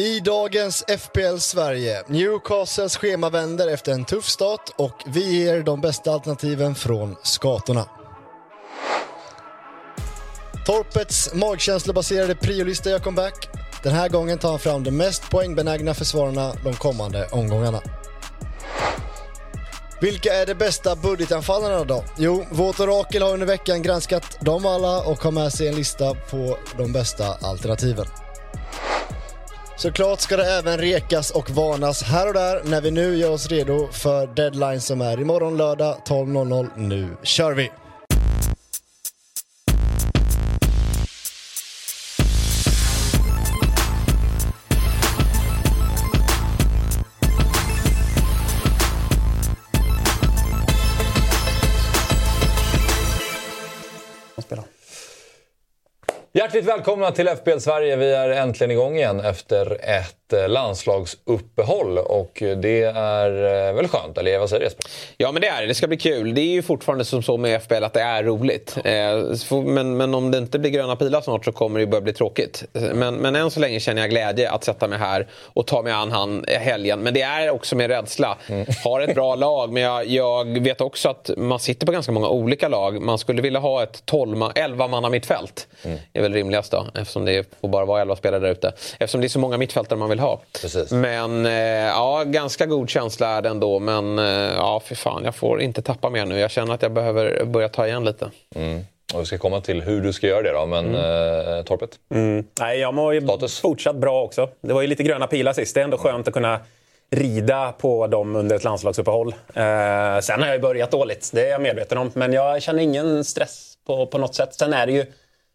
I dagens FPL Sverige, Newcastles schema vänder efter en tuff start och vi ger de bästa alternativen från skatorna. Torpets magkänslobaserade priolista gör comeback. Den här gången tar han fram de mest poängbenägna försvararna de kommande omgångarna. Vilka är de bästa budgetanfallarna då? Jo, vårt orakel har under veckan granskat dem alla och har med sig en lista på de bästa alternativen. Såklart ska det även rekas och varnas här och där när vi nu gör oss redo för deadline som är imorgon lördag 12.00. Nu kör vi! Hjärtligt välkomna till FBL Sverige. Vi är äntligen igång igen efter ett landslagsuppehåll och det är eh, väl skönt, eller vad säger Jesper? Ja men det är det, det ska bli kul. Det är ju fortfarande som så med FBL att det är roligt. Eh, men, men om det inte blir gröna pilar snart så kommer det börja bli tråkigt. Men, men än så länge känner jag glädje att sätta mig här och ta mig an han helgen. Men det är också med rädsla. Mm. Har ett bra lag men jag, jag, vet också att man sitter på ganska många olika lag. Man skulle vilja ha ett 12, 11 manna mittfält. Mm. Det är väl rimligast då eftersom det får bara vara 11 spelare där ute. Eftersom det är så många mittfältare man vill ha. Precis. Men eh, ja, ganska god känsla är det ändå. Men eh, ja, för fan, jag får inte tappa mer nu. Jag känner att jag behöver börja ta igen lite. Mm. Och vi ska komma till hur du ska göra det då, men mm. eh, Torpet? Mm. Nej, jag mår ju Status. fortsatt bra också. Det var ju lite gröna pilar sist. Det är ändå skönt att kunna rida på dem under ett landslagsuppehåll. Eh, sen har jag ju börjat dåligt, det är jag medveten om. Men jag känner ingen stress på, på något sätt. Sen är det ju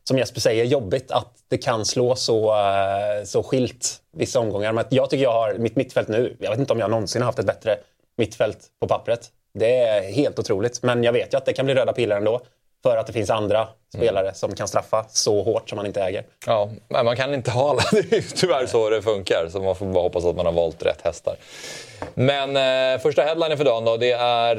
som Jesper säger, jobbigt att det kan slå så, eh, så skilt vissa omgångar. Men jag tycker jag har mitt mittfält nu, jag vet inte om jag någonsin har haft ett bättre mittfält på pappret. Det är helt otroligt. Men jag vet ju att det kan bli röda pilar ändå. För att det finns andra spelare mm. som kan straffa så hårt som man inte äger. Ja, men man kan inte ha alla. Det är tyvärr så det funkar. Så man får bara hoppas att man har valt rätt hästar. Men eh, första headlinen för dagen då, det är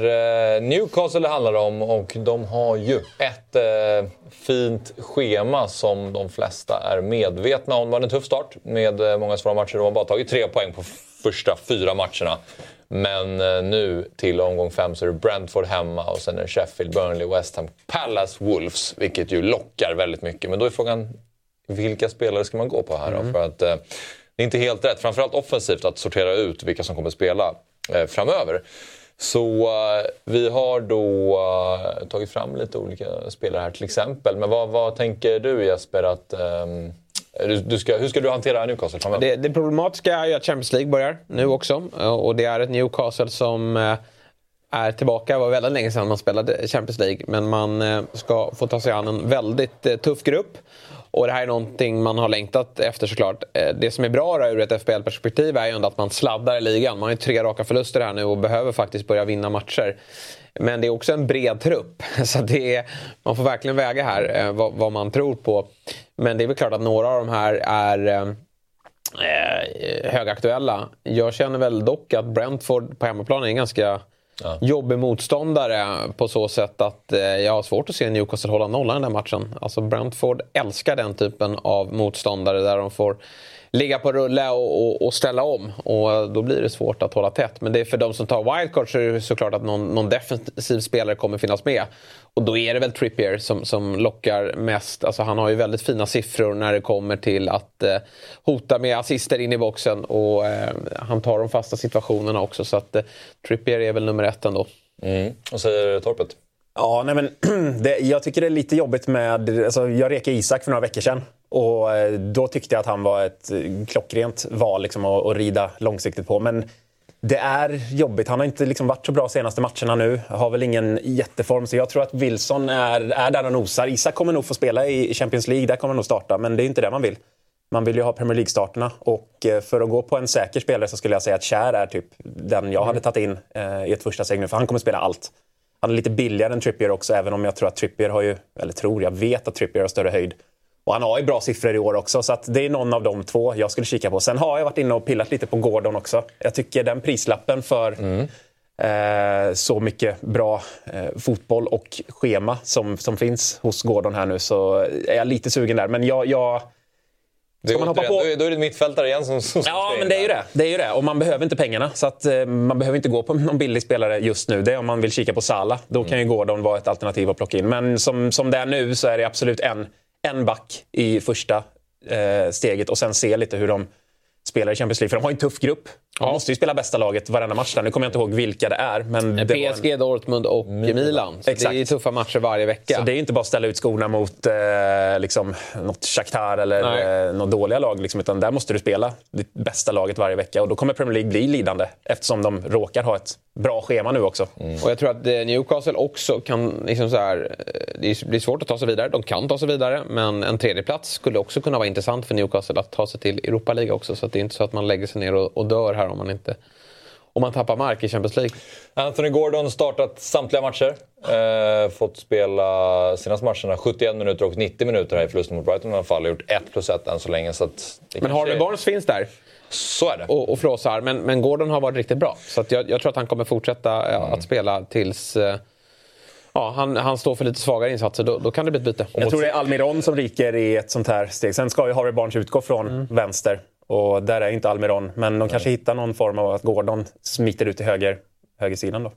eh, Newcastle det handlar om och de har ju ett eh, fint schema som de flesta är medvetna om. Det var en tuff start med eh, många svåra matcher. De har bara tagit tre poäng på första fyra matcherna. Men eh, nu till omgång fem så är det Brentford hemma och sen är det Sheffield, Burnley, West Ham, Palace, Wolves. Vilket ju lockar väldigt mycket. Men då är frågan, vilka spelare ska man gå på här då? Mm. För att eh, det är inte helt rätt, framförallt offensivt, att sortera ut vilka som kommer spela eh, framöver. Så vi har då tagit fram lite olika spelare här till exempel. Men vad, vad tänker du Jesper att um, du, du ska, hur ska du hantera Newcastle framöver? Det, det problematiska är ju att Champions League börjar nu också. Och det är ett Newcastle som eh, är tillbaka. Det var väldigt länge sedan man spelade Champions League. Men man eh, ska få ta sig an en väldigt eh, tuff grupp. Och det här är någonting man har längtat efter såklart. Det som är bra då, ur ett FBL-perspektiv är ju ändå att man sladdar i ligan. Man har ju tre raka förluster här nu och behöver faktiskt börja vinna matcher. Men det är också en bred trupp. Så det är, man får verkligen väga här eh, vad, vad, man tror på. Men det är väl klart att några av de här är eh, eh, högaktuella. Jag känner väl dock att Brentford på hemmaplan är en ganska ja. jobbig motståndare på så sätt att eh, jag har svårt att se Newcastle hålla nollan i den där matchen. Alltså Brentford älskar den typen av motståndare där de får ligga på rulle och, och, och, ställa om. Och då blir det svårt att hålla tätt. Men det är för de som tar wildcard så är det såklart att någon, någon defensiv spelare kommer finnas med. Och då är det väl Trippier som, som lockar mest. Alltså han har ju väldigt fina siffror när det kommer till att eh, hota med assister in i boxen. Och eh, han tar de fasta situationerna också. Så att eh, Trippier är väl nummer ett ändå. Mm. Säger Torpet? Ja, nej men, det, jag tycker det är lite jobbigt med... Alltså, jag rekade Isak för några veckor sedan. Och eh, då tyckte jag att han var ett eh, klockrent val liksom, att, att rida långsiktigt på. Men det är jobbigt. Han har inte liksom varit så bra senaste matcherna nu. Har väl ingen jätteform. Så jag tror att Wilson är, är där och nosar. Isak kommer nog få spela i Champions League. Där kommer han nog starta. Men det är inte det man vill. Man vill ju ha Premier League-starterna. Och eh, för att gå på en säker spelare så skulle jag säga att Kär är typ den jag hade tagit in i ett första steg nu. För han kommer spela allt. Han är lite billigare än Trippier också. Även om jag tror att Trippier har ju, eller tror, jag vet att Trippier har större höjd. Och han har ju bra siffror i år också, så det är någon av de två jag skulle kika på. Sen har jag varit inne och pillat lite på Gordon också. Jag tycker den prislappen för mm. eh, så mycket bra eh, fotboll och schema som, som finns hos Gordon här nu så är jag lite sugen där. Men jag, jag Ska man hoppa på- Då, är, det mittfältare igen som, som Ja, men det är ju det. det är ju det. Och man behöver inte pengarna. Så att, eh, man behöver inte gå på någon billig spelare just nu. Det är om man vill kika på Sala. Då kan ju Gordon vara ett alternativ att plocka in. Men som, som det är nu så är det absolut en, en back i första eh, steget och sen se lite hur de spelar i Champions League. För de har en tuff grupp. Ja. måste ju spela bästa laget varenda match. Där. Nu kommer jag inte ihåg vilka det är. Men det var en- PSG, Dortmund och Milan. Så Exakt. det är tuffa matcher varje vecka. Så det är inte bara att ställa ut skorna mot eh, liksom, något Shakhtar eller eh, något dåliga lag. Liksom, utan där måste du spela ditt bästa laget varje vecka. Och då kommer Premier League bli lidande eftersom de råkar ha ett bra schema nu också. Och jag tror att eh, Newcastle också kan... Liksom så här, eh, det blir svårt att ta sig vidare. De kan ta sig vidare, men en tredjeplats skulle också kunna vara intressant för Newcastle att ta sig till Europa League också. Så att det är inte så att man lägger sig ner och, och dör här om man inte... Om man tappar mark i Champions League. Anthony Gordon startat samtliga matcher. Eh, fått spela senaste matcherna 71 minuter och 90 minuter här i förlusten mot Brighton i alla fall. Gjort 1 plus 1 än så länge. Så Men Harvey är- Barnes finns där Så är det. och, och flåsar. Men, men Gordon har varit riktigt bra. Så att jag, jag tror att han kommer fortsätta eh, att spela tills... eh, Ja, han, han står för lite svagare insatser. Då, då kan det bli ett byte. Jag tror det är Almiron som ryker i ett sånt här steg. Sen ska ju Harvey Barnes utgå från vänster. Och där är inte Almiron. Men de kanske hittar någon form av att Gordon smiter ut till höger, högersidan då.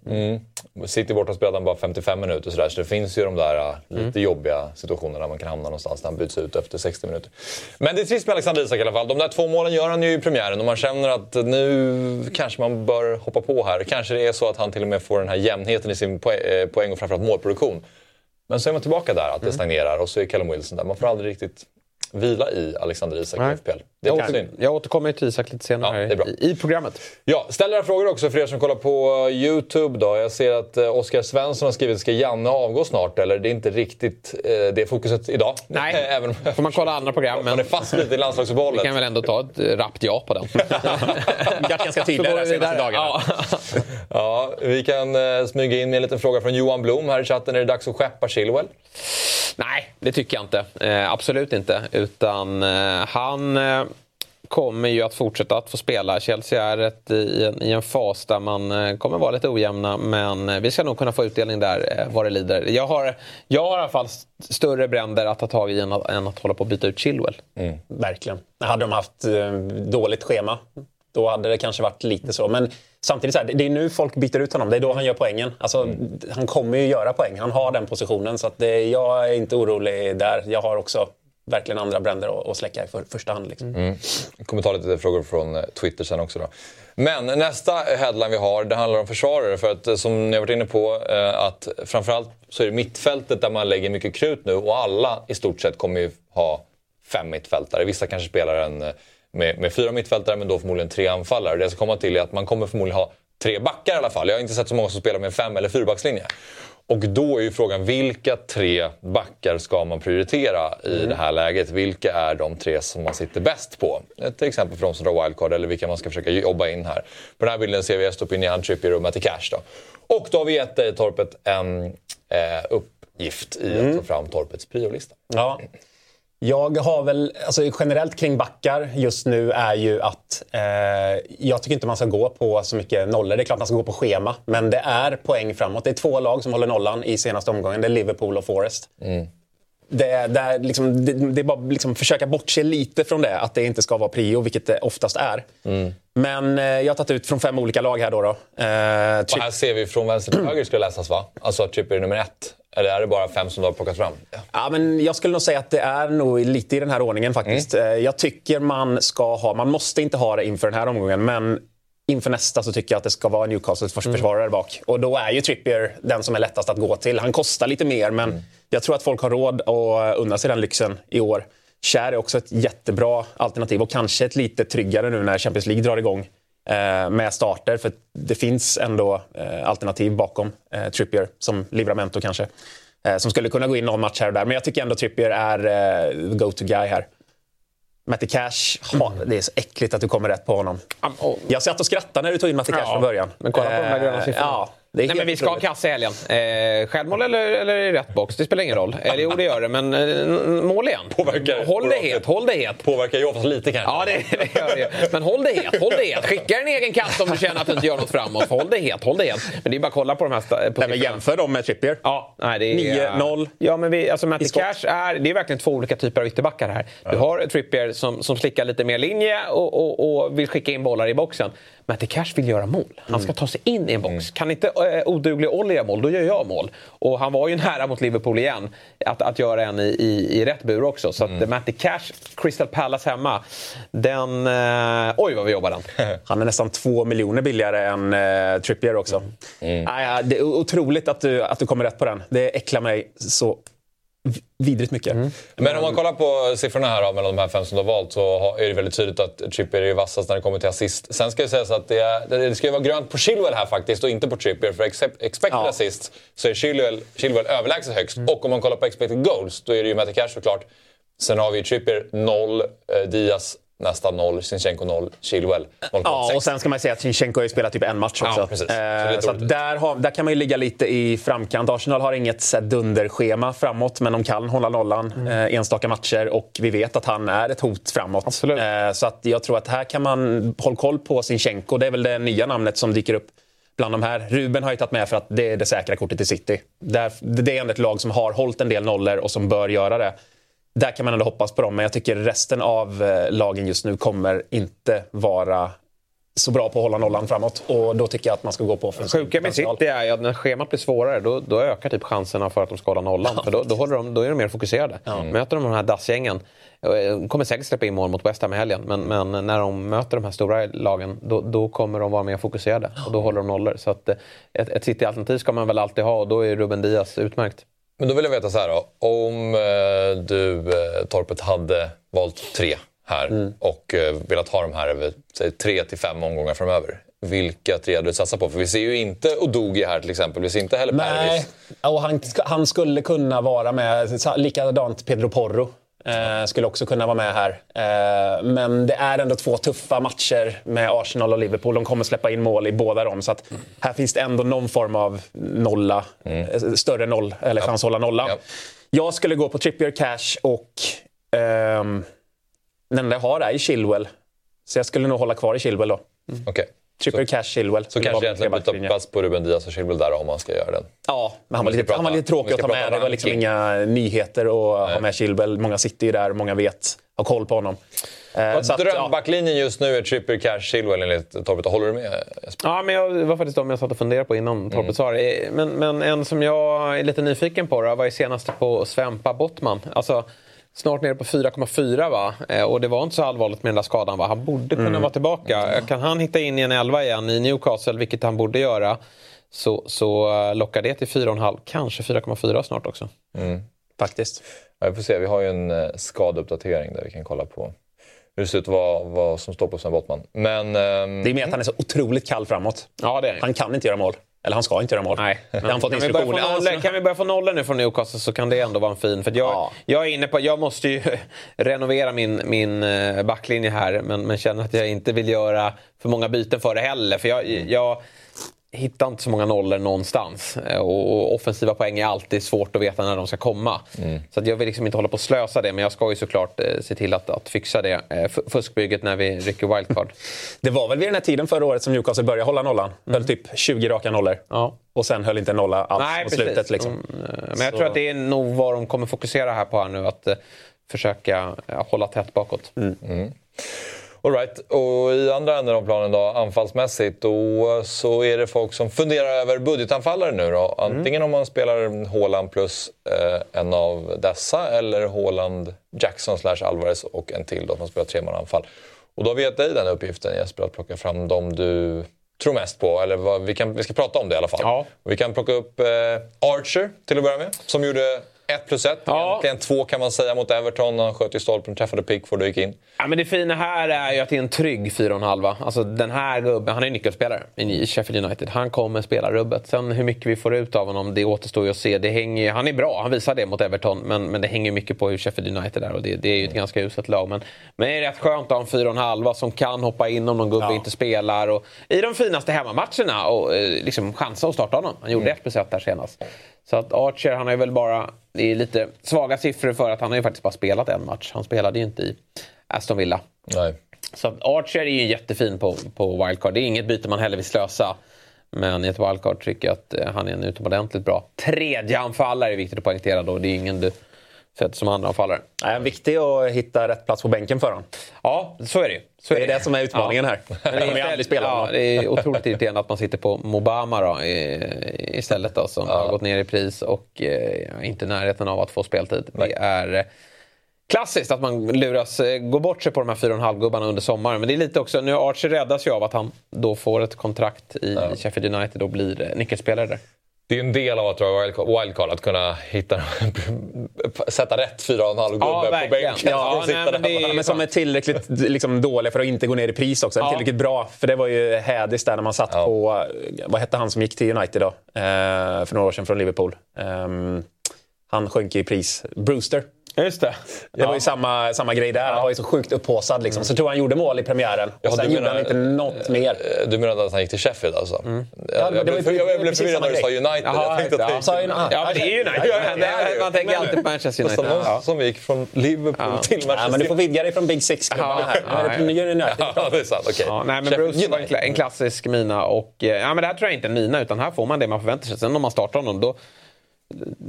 City borta spelade han bara 55 minuter sådär, så det finns ju de där äh, lite Mm. jobbiga situationerna man kan hamna någonstans när han byts ut efter 60 minuter. Men det är trist med Alexander Isak i alla fall. De där två målen gör han ju i premiären och man känner att nu kanske man bör hoppa på här. Kanske det är så att han till och med får den här jämnheten i sin poäng, eh, poäng och framförallt målproduktion. Men så är man tillbaka där, Mm. att det stagnerar och så är Callum Wilson där. Man får aldrig riktigt vila i Alexander Isak i. FPL. Det Jag, åter, jag återkommer till Isak lite senare Ja, det är bra. i, i programmet. Ja, ställ era frågor också för er som kollar på eh, Youtube. Då. Jag ser att eh, Oskar Svensson har skrivit ska Janne avgå snart? Eller det är inte riktigt eh, det fokuset idag. Nej, Även om får man kolla andra program. man Men är fast lite i vi landslagsuppehållet. kan väl ändå ta ett rappt ja på den. Varit ganska tydliga går de vi senaste vidare. dagarna. Ja. Ja, vi kan smyga in med en liten fråga från Johan Blom här i chatten. Är det dags att skeppa Chilwell? Nej, det tycker jag inte. Eh, absolut inte. Utan eh, han eh, kommer ju att fortsätta att få spela. Chelsea är ett, i, en, i en fas där man eh, kommer vara lite ojämna. Men eh, vi ska nog kunna få utdelning där eh, vad det lider. Jag har, jag har i alla fall st- större bränder att ta tag i än att, än att hålla på att byta ut Chilwell. Verkligen. Hade de haft dåligt schema, då hade det kanske varit lite så. Men samtidigt, så här, det- är nu folk byter ut honom. Det är då han gör poängen. Alltså, Han kommer ju göra poäng. Han har den positionen. Så att det, jag är inte orolig där. Jag har också verkligen andra bränder att, släcka i för, första hand. Liksom. Mm. Jag kommer ta lite frågor från eh, Twitter sen också. Då. Men nästa headline vi har, det handlar om försvarare. För att eh, som ni har varit inne på, eh, att framförallt så är det mittfältet där man lägger mycket krut nu. Och alla i stort sett kommer ju ha fem mittfältare. Vissa kanske spelar en med, med fyra mittfältare, men då förmodligen tre anfallare. Det jag ska komma till är att man kommer förmodligen ha tre backar i alla fall. Jag har inte sett så många som spelar med en fem eller fyrbackslinje. Och då är ju frågan, vilka tre backar ska man prioritera i det här läget? Vilka är de tre som man sitter bäst på? Till exempel för de som drar wildcard eller vilka man ska försöka jobba in här. På den här bilden ser vi Estopinian, Trippier och Matty Cash. Då. Och då har vi gett dig, Torpet, en eh, uppgift i att ta fram Torpets priolista. Ja. Jag har väl, alltså generellt kring backar just nu är ju att eh, jag tycker inte man ska gå på så mycket nollor. Det är klart man ska gå på schema, men det är poäng framåt. Det är två lag som håller nollan i senaste omgången. Det är Liverpool och Forest. Det, är- det, är liksom, det, det är bara liksom försöka bortse lite från det, att det inte ska vara prio, vilket det oftast är. Men eh, jag har tagit ut från fem olika lag här då. då. Eh, Och här ser vi från vänster till höger ska läsas va? Alltså Trippier är nummer ett. Eller är det bara fem som du har plockat fram? Ja. Ja, men jag skulle nog säga att det är nog lite i den här ordningen faktiskt. Eh, Jag tycker man ska ha, man måste inte ha det inför den här omgången, men inför nästa så tycker jag att det ska vara Newcastles förs- försvarare bak. Och då är ju Trippier den som är lättast att gå till. Han kostar lite mer, men jag tror att folk har råd att unna sig den lyxen i år. Kär är också ett jättebra alternativ och kanske ett lite tryggare nu när Champions League drar igång eh, med starter. För det finns ändå eh, alternativ bakom eh, Trippier, som Livramento kanske. Som skulle kunna gå in någon match här och där. Men jag tycker ändå Trippier är eh, go-to-guy här. Matty Cash, ha, det är så äckligt att du kommer rätt på honom. Jag satt och skrattade när du tog in Matty Cash Ja, från början. men kolla på de där gröna siffrorna. Ja, Nej, men vi ska ha otroligt. kass i helgen. Eh, självmål eller, eller i rätt box, det spelar ingen roll. Eller jo, det gör det, men eh, mål igen. Påverkar håll det het, håll det het. Påverkar Joffas lite kanske. Ja, det, det gör det. Men håll det het, håll det het. Skicka en egen kast om du känner att du inte gör något framåt. Håll det het, håll det het. Men det är bara att kolla på de här... På Nej, men siffrorna. jämför dem med Trippier. Ja, nej, det är... 9-0 Ja, men vi, alltså Matty. Cash är, det är verkligen två olika typer av ytterbackar här. Du har Trippier som, som slickar lite mer linje och, och, och vill skicka in bollar i boxen. Matty Cash vill göra mål. Han ska ta sig in i en box. Kan inte äh, oduglig Olli göra mål, då gör jag mål. Och han var ju nära mot Liverpool igen att, att göra en i, i, i rätt bur också. Så att Matty Cash, Crystal Palace hemma, den... Eh, oj vad vi jobbar den. Han är nästan två miljoner billigare än eh, Trippier också. Mm. Nej, ja, det är otroligt att du, att du kommer rätt på den. Det äcklar mig så vidrigt mycket. Mm. Men om man kollar på siffrorna här då, mellan de här fem som du har valt så är det väldigt tydligt att Trippier är vassast när det kommer till assist. Sen ska det sägas att det, är, det ska ju vara grönt på Chilwell här faktiskt och inte på Trippier. För except, expected Ja. assist så är Chilwell, Chilwell överlägset högst. Mm. Och om man kollar på expected goals då är det ju Matty Cash såklart. Sen har vi Trippier 0, eh, Diaz nästan 0, Sinchenko 0, Chilwell 0,6. Ja, och sen ska man säga att Sinchenko har ju spelat typ en match också. Ja, precis. Så Eh, så att troligt. där, har, där kan man ju ligga lite i framkant. Arsenal har inget så dunderschema framåt, men de kan hålla nollan eh, enstaka matcher och vi vet att han är ett hot framåt. Absolut. Eh, så att jag tror att här kan man hålla koll på Sinchenko. Det är väl det nya namnet som dyker upp bland de här. Ruben har ju tagit med för att det är det säkra kortet i City. Där, det är ändå ett lag som har hållit en del nollor och som bör göra det. Där kan man ändå hoppas på dem, men jag tycker resten av eh, lagen just nu kommer inte vara så bra på att hålla nollan framåt. Och då tycker jag att man ska gå på offensiv Sjuka med. City är ju att när schemat blir svårare då, då ökar typ chanserna för att de ska hålla nollan. För då, då, håller de, då är de mer fokuserade. Möter de de här dassgängen, eh, kommer säkert släppa in mål mot West Ham i helgen, men, men när de möter de här stora lagen då, då kommer de vara mer fokuserade och då håller de nollor. Så att, eh, ett, ett City-alternativ ska man väl alltid ha och då är Ruben Diaz utmärkt. Men då vill jag veta så här då. Om eh, du, eh, Torpet, hade valt tre här Mm. och eh, velat ha de här över säg, tre till fem omgångar framöver. Vilka tre hade du satsat på? För vi ser ju inte Odogi här till exempel. Vi ser inte heller Nej, Pervis. och han, han skulle kunna vara med. Likadant Pedro Porro. Eh, skulle också kunna vara med här. Eh, men det är ändå två tuffa matcher med Arsenal och Liverpool. De kommer släppa in mål i båda dem. Så att här finns det ändå någon form av nolla. eh, Större noll, eller chans att hålla nollan. Ja. Jag skulle gå på Trippier Cash och ehm, den enda jag har är Chilwell. Så jag skulle nog hålla kvar i Chilwell då. Okej. Trippier Cash, Chilwell. Så kanske egentligen byta plats på Ruben Diaz och Chilwell där om man ska göra den. Ja, men han var, lite, ska han var prata- lite tråkig att ta med. prata Det var liksom inga nyheter att ha med Chilwell. Många sitter ju där, många vet, har koll på honom. Eh, att, ja, Drömbacklinjen just nu är Trippier, Cash, Chilwell enligt Torpet. Håller du med Jesper? Ja, men jag, det var faktiskt de jag satt och funderade på innan Torpet sa det. Men, men en som jag är lite nyfiken på då, var ju senaste på Svempa Bottman. Alltså, snart nere på 4,4 va? Eh, Och det var inte så allvarligt med den där skadan va? Han borde kunna vara tillbaka. Kan han hitta in i en 11 igen i Newcastle, vilket han borde göra, så, så eh, lockar det till 4,5, kanske 4,4 snart också. faktiskt. Ja, vi får se. Vi har ju en eh, skadeuppdatering där vi kan kolla på hur det ser ut vad, vad som står på Sven Bottman. Men... ehm, Det är med att han är så otroligt kall framåt. Ja, det är. Han kan inte göra mål. Eller han ska inte göra mål. Nej. Han fått kan, vi börja få nollor, kan vi börja få nollor nu från Newcastle så kan det ändå vara en fin. För jag, Ja. jag är inne på, jag måste ju renovera min, min eh, backlinje här men, men känner att jag inte vill göra för många byten för det heller. För jag, jag hittar inte så många nollor någonstans. Eh, Och, offensiva poäng är alltid svårt att veta när de ska komma. Så att jag vill liksom inte hålla på och slösa det men jag ska ju såklart eh, se till att, att fixa det eh, f- fuskbygget när vi rycker wildcard. Det var väl vid den här tiden förra året som Newcastle började hålla nollan. Höll typ 20 raka nollor. Ja. Och sen höll inte nolla alls Nej, mot slutet. Liksom. Mm, Men jag Så- tror att det är nog vad de kommer fokusera här på här nu. Att eh, försöka eh, hålla tätt bakåt. All right. Och i andra änden av planen då, anfallsmässigt, då så är det folk som funderar över budgetanfallare nu då. Antingen om man spelar Haaland plus eh, en av dessa eller Haaland, Jackson slash Alvarez och en till då som spelar tremananfall. Och då har vi gett dig den uppgiften Jesper, att plocka fram de du tror mest på. Eller vad, vi, kan, vi ska prata om det i alla fall. Ja. Och vi kan plocka upp eh, Archer till att börja med, som gjorde 1 plus 1. Ja. Egentligen 2 kan man säga mot Everton. Han sköt i stolpen, träffade Pickford och gick in. Ja, men det fina här är ju att det är en trygg 4,5. Alltså den här gubben, han är nyckelspelare i Sheffield United. Han kommer spela rubbet. Sen hur mycket vi får ut av honom, det återstår ju att se. Det hänger, han är bra, han visar det mot Everton. Men, men det hänger mycket på hur Sheffield United är och det, det är ju ett ganska uselt lag. Men, men det är rätt skönt att ha en 4,5 som kan hoppa in om någon gubbe Ja. inte spelar. Och, I de finaste hemmamatcherna och eh, liksom chansa att starta honom. Han gjorde 1 plus 1 där senast. Så att Archer, han har ju väl bara... Det är lite svaga siffror för att han har ju faktiskt bara spelat en match. Han spelade ju inte i Aston Villa. Nej. Så att Archer är ju jättefin på, på wildcard. Det är inget byte man heller vill slösa. Men i ett wildcard tycker jag att eh, han är en utomordentligt bra tredje anfallare. är viktigt att poängtera då. Det är ingen du sätter som anfallare. Nej, viktigt att hitta rätt plats på bänken för honom. Ja, så är det. Så Det är det som är utmaningen här. Men istället- aldrig spela ja. Det är otroligt irriterande att man sitter på Mobama då, i, istället då, som har gått ner i pris och eh, inte i närheten av att få speltid. Det är eh, klassiskt att man luras eh, gå bort sig på de här 4,5-gubbarna under sommaren. Men det är lite också, nu Archer räddas ju av att han då får ett kontrakt i Sheffield United och blir eh, nyckelspelare där. Det är ju en del av att dra wildcard, att kunna hitta, sätta rätt 4,5 gubbe Ja, på bänken. Ja, nej, men där. det är- Ja, men som är tillräckligt liksom, dåliga för att inte gå ner i pris också. Ja. Tillräckligt bra. För det var ju Hädis där när man satt Ja. på... Vad hette han som gick till United då? Eh, för några år sedan från Liverpool. Ehm, han sjönk i pris. Brewster. Just det. Det var ju samma, samma grej där. Han var ju så sjukt upphaussad. Liksom. Så tror jag han gjorde mål i premiären. Ja, Och sen du gjorde han menar- inte något mer. Eh, Du menar att han gick till Sheffield alltså? Ja, Jag, jag, blev, jag, blev förvirrad när du sa. United. Jaha, jag tänkte att ja. ah, Ja, men det är United. Ja, det är ju. Man tänker alltid på Manchester United. Som, Ja. som gick från Liverpool till Manchester Ja, men du får vidga dig från Big Six-klubbarna Ja, här. ja, Nu är det United. Ja, det är sant. Okej. Ja, nej, men Bruce var United. en klassisk mina. Och, eh, ja, men det här tror jag inte är en mina, utan här får man det man förväntar sig. Sen om man startar honom, då...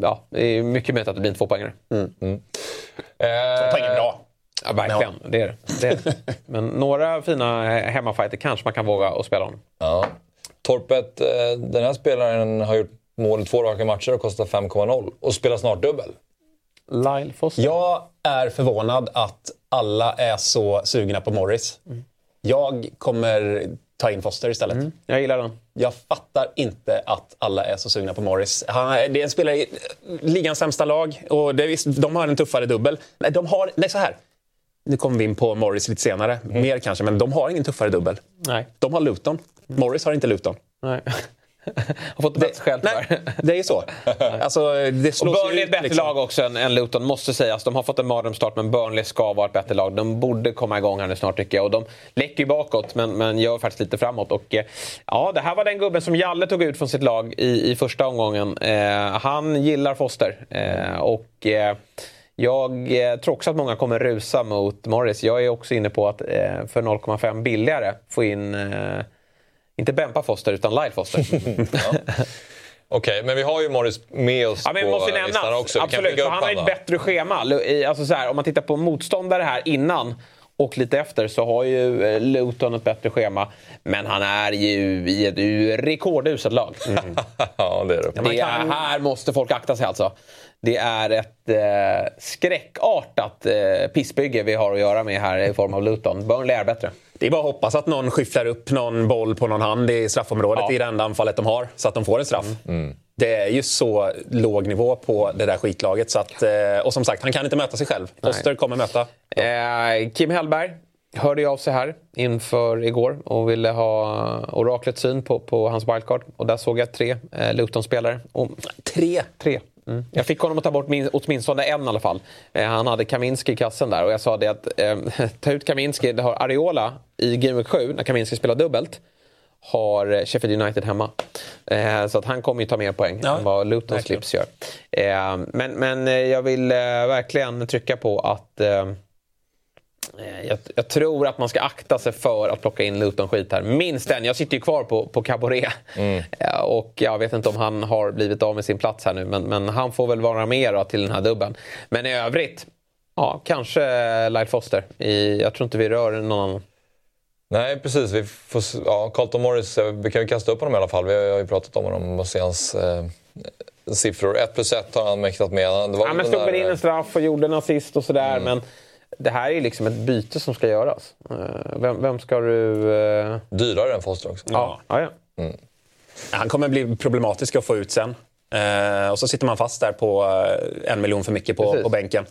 Ja, det är mycket möjligt att det blir en tvåpoängare. Eh, Poängen bra. Ja, verkligen. Det är det. är det. Men några fina hemmafighter kanske man kan våga att spela honom. Ja. Torpet, eh, den här spelaren har gjort mål i två raka matcher och kostar 5,0 och spelar snart dubbel. Lyle Foster. Jag är förvånad att alla är så sugna på Morris. Jag kommer ta in Foster istället. Jag gillar den. Jag fattar inte att alla är så sugna på Morris. Han, det är en spelare i ligans sämsta lag och det visst, de har en tuffare dubbel. Nej, de har, nej, så här. Nu kommer vi in på Morris lite senare, mer kanske, men de har ingen tuffare dubbel. Nej. De har Luton. Morris har inte Luton. Nej. har fått själv Nej, tyvärr. det är så. Alltså, det Och slås ju Burnley är ett bättre liksom. lag också än, än Luton, måste sägas. De har fått en mardrömsstart, men Burnley ska vara ett bättre lag. De borde komma igång här nu snart tycker jag. Och de läcker ju bakåt, men, men gör faktiskt lite framåt. Och, eh, ja, det här var den gubben som Jalle tog ut från sitt lag i, i första omgången. Eh, han gillar Foster. Eh, och... Eh, jag eh, tror också att många kommer rusa mot Morris. Jag är också inne på att eh, för 0,5 billigare få in, inte Bempa Foster, utan Lyle Foster. Okej, men vi har ju Morris med oss Ja, men på måste listan nämnas. också. Vi Absolut, han har ett bättre schema. Alltså så här, om man tittar på motståndare här innan och lite efter så har ju eh, Luton ett bättre schema. Men han är ju i ett rekorduselt lag. ja, det är det. Det är, här måste folk akta sig alltså. Det är ett eh, skräckartat eh, pissbygge vi har att göra med här i form av Luton. Burnley är bättre. Det är bara att hoppas att någon skyfflar upp någon boll på någon hand i straffområdet Ja. i det enda anfallet de har, så att de får en straff. Det är ju så låg nivå på det där skitlaget. Så att, eh, och som sagt, han kan inte möta sig själv. Foster kommer möta. Eh, Kim Hellberg hörde ju av sig här inför igår och ville ha oraklets syn på, på hans wildcard. Och där såg jag tre eh, Luton-spelare. Tre. tre. Mm. Jag fick honom att ta bort min, åtminstone en i alla fall. Eh, han hade Kaminski i kassen där och jag sa det att eh, ta ut Kaminski. Det har Ariola i Game Week 7 när Kaminski spelar dubbelt. Har eh, Sheffield United hemma. Eh, så att han kommer ju ta mer poäng Ja, än vad Luton. Slips gör. Eh, men, men eh, jag vill eh, verkligen trycka på att Jag, jag tror att man ska akta sig för att plocka in Luton-skit här. Minst en. Jag sitter ju kvar på, på Caboret. Eh, Och jag vet inte om han har blivit av med sin plats här nu. Men, men han får väl vara med då till den här dubben. Men i övrigt, ja, kanske Lyle Foster. I, jag tror inte vi rör någon annan. Nej, precis. Vi får, ja, Carlton Morris, eh, vi kan ju kasta upp honom i alla fall. Vi har ju pratat om honom och se hans eh, siffror. 1 plus 1 har han mäktat med. Det var Ja, men stod väl in eh, en straff och gjorde en assist och sådär. Men det här är liksom ett byte som ska göras. Eh, Vem, vem ska du... eh, Dyrare än Foster också. Ja, ja, ja. Han kommer bli problematisk att få ut sen. Eh, och så sitter man fast där på en miljon för mycket på, Precis. på bänken.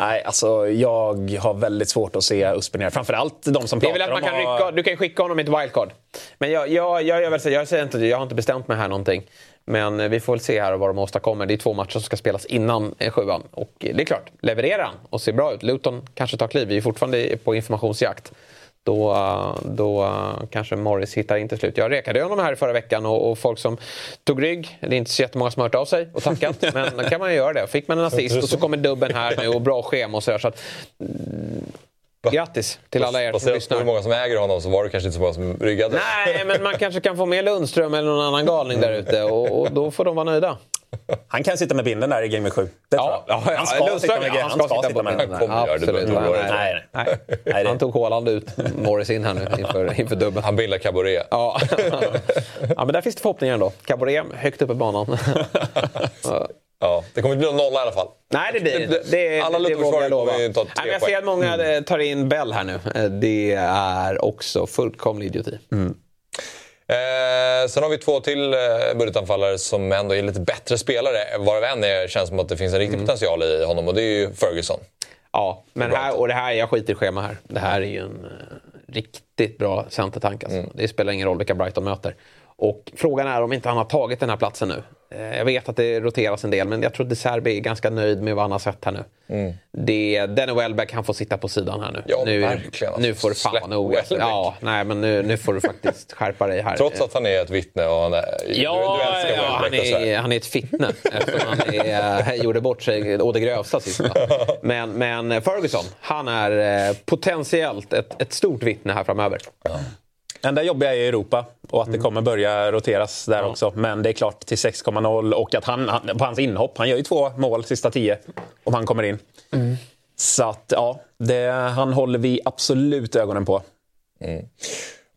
Nej, alltså jag har väldigt svårt att se Uspen här. Framförallt de som Det är pratar väl att man om kan att- rycka, du kan ju skicka honom i ett wildcard. Men jag, jag, jag, väl så, jag, säger inte, jag har inte bestämt mig här någonting. Men eh, vi får väl se här vad de åstadkommer. Det är två matcher som ska spelas innan eh, sjuan. Och eh, det är klart, levererar han och ser bra ut. Luton kanske tar kliv. Vi är fortfarande på informationsjakt. Då, då kanske Morris hittar in till slut. Jag rekade honom här förra veckan och, och folk som tog rygg. Det är inte så jättemånga som har hört av sig och tackat. men då kan man ju göra det. Fick man en assist och så kommer dubben här nu och bra schema och sådär. Så att, mm, grattis till alla er som lyssnar. hur många som äger honom så var det kanske inte så många som ryggade. Nej, men man kanske kan få med Lundström eller någon annan galning där ute och, och då får de vara nöjda. Han kan sitta med binden där i Game 7. Det tror jag. ja, han ska Lundström, sitta med, ja, han ska sitta med den. Han kommer göra det. Nej, nej, Nej, Han tog Haaland ut Morris in här nu inför, inför dubben. Han bildar cabaret. Ja. ja, men där finns det förhoppningar ändå. Cabaret högt upp i banan. Ja, det kommer inte bli någon nolla i alla fall. Nej, det blir det. Det, Alla det, det vågar jag lova. Nej, men Jag ser att många eh, tar in Bell här nu. Eh, Det är också fullkomlig idioti. Eh, sen har vi två till eh, budgetanfallare som ändå är lite bättre spelare. Varav en är, känns som att det finns en riktig Mm. potential i honom och det är ju Ferguson. Ja, men här, och det här, jag skiter i schema här. Det här är ju en eh, riktigt bra centertank. Alltså. Mm. Det spelar ingen roll vilka Brighton möter. Och frågan är om inte han har tagit den här platsen nu. Eh, jag vet att det roteras en del, men jag tror att De Serbi är ganska nöjd med vad han har sett här nu. Det, Danny Welbeck kan få sitta på sidan här nu. Mm. Ja, nu, verkligen. nu får du fan nog. Ja, nej, men nu, nu får du faktiskt skärpa dig här. Trots att han är ett vittne och han är... Ja, du, du ja han, är, han är ett fitne eftersom han är, gjorde bort sig å det grövsta sist. Men, men Ferguson, han är eh, potentiellt ett, ett stort vittne här framöver. Enda jobbiga är Europa och att det kommer börja roteras där också. Men det är klart till 6,0 och att han, han, på hans inhopp, han gör ju två mål sista tio om han kommer in. Så att ja, det, han håller vi absolut ögonen på.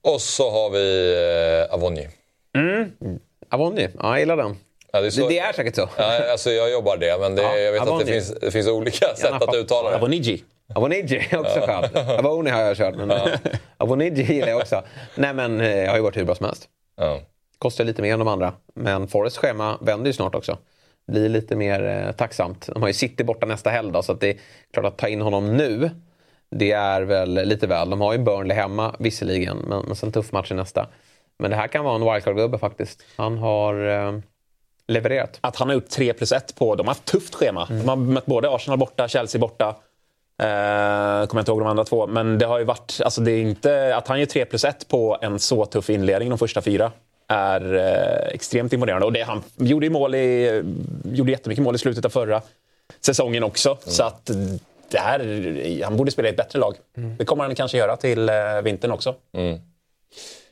Och så har vi eh, Avonji. Avonji, ja, jag gillar den. Ja, det, är så, Det, det är säkert så. Ja, alltså jag jobbar det, men det, Ja, jag vet att det Avonji. finns, det finns olika sätt att uttala det. Avoniji. Avoniji är också skönt. Avoni har jag kört, men Avoniji gillar jag också. Nej, men eh, jag har ju varit hur bra som helst. Ja. Kostar lite mer än de andra. Men Forrests schema vänder ju snart också. Blir lite mer eh, tacksamt. De har ju City borta nästa helg då, så att det är klart att ta in honom nu. Det är väl lite väl. De har ju Burnley hemma visserligen, men, men sen tuff match i nästa. Men det här kan vara en wildcard-gubbe faktiskt. Han har eh, levererat. Att han har gjort 3 plus 1 på... De har haft tufft schema. De har mött både Arsenal borta, Chelsea borta. Eh, kommer jag inte ihåg de andra två. Men det har ju varit... Alltså det är inte, att han gör 3 plus 1 på en så tuff inledning de första fyra är eh, extremt imponerande. Och det, han gjorde ju mål i, gjorde jättemycket mål i slutet av förra säsongen också. Så att det här, han borde spela i ett bättre lag. Det kommer han kanske göra till eh, vintern också.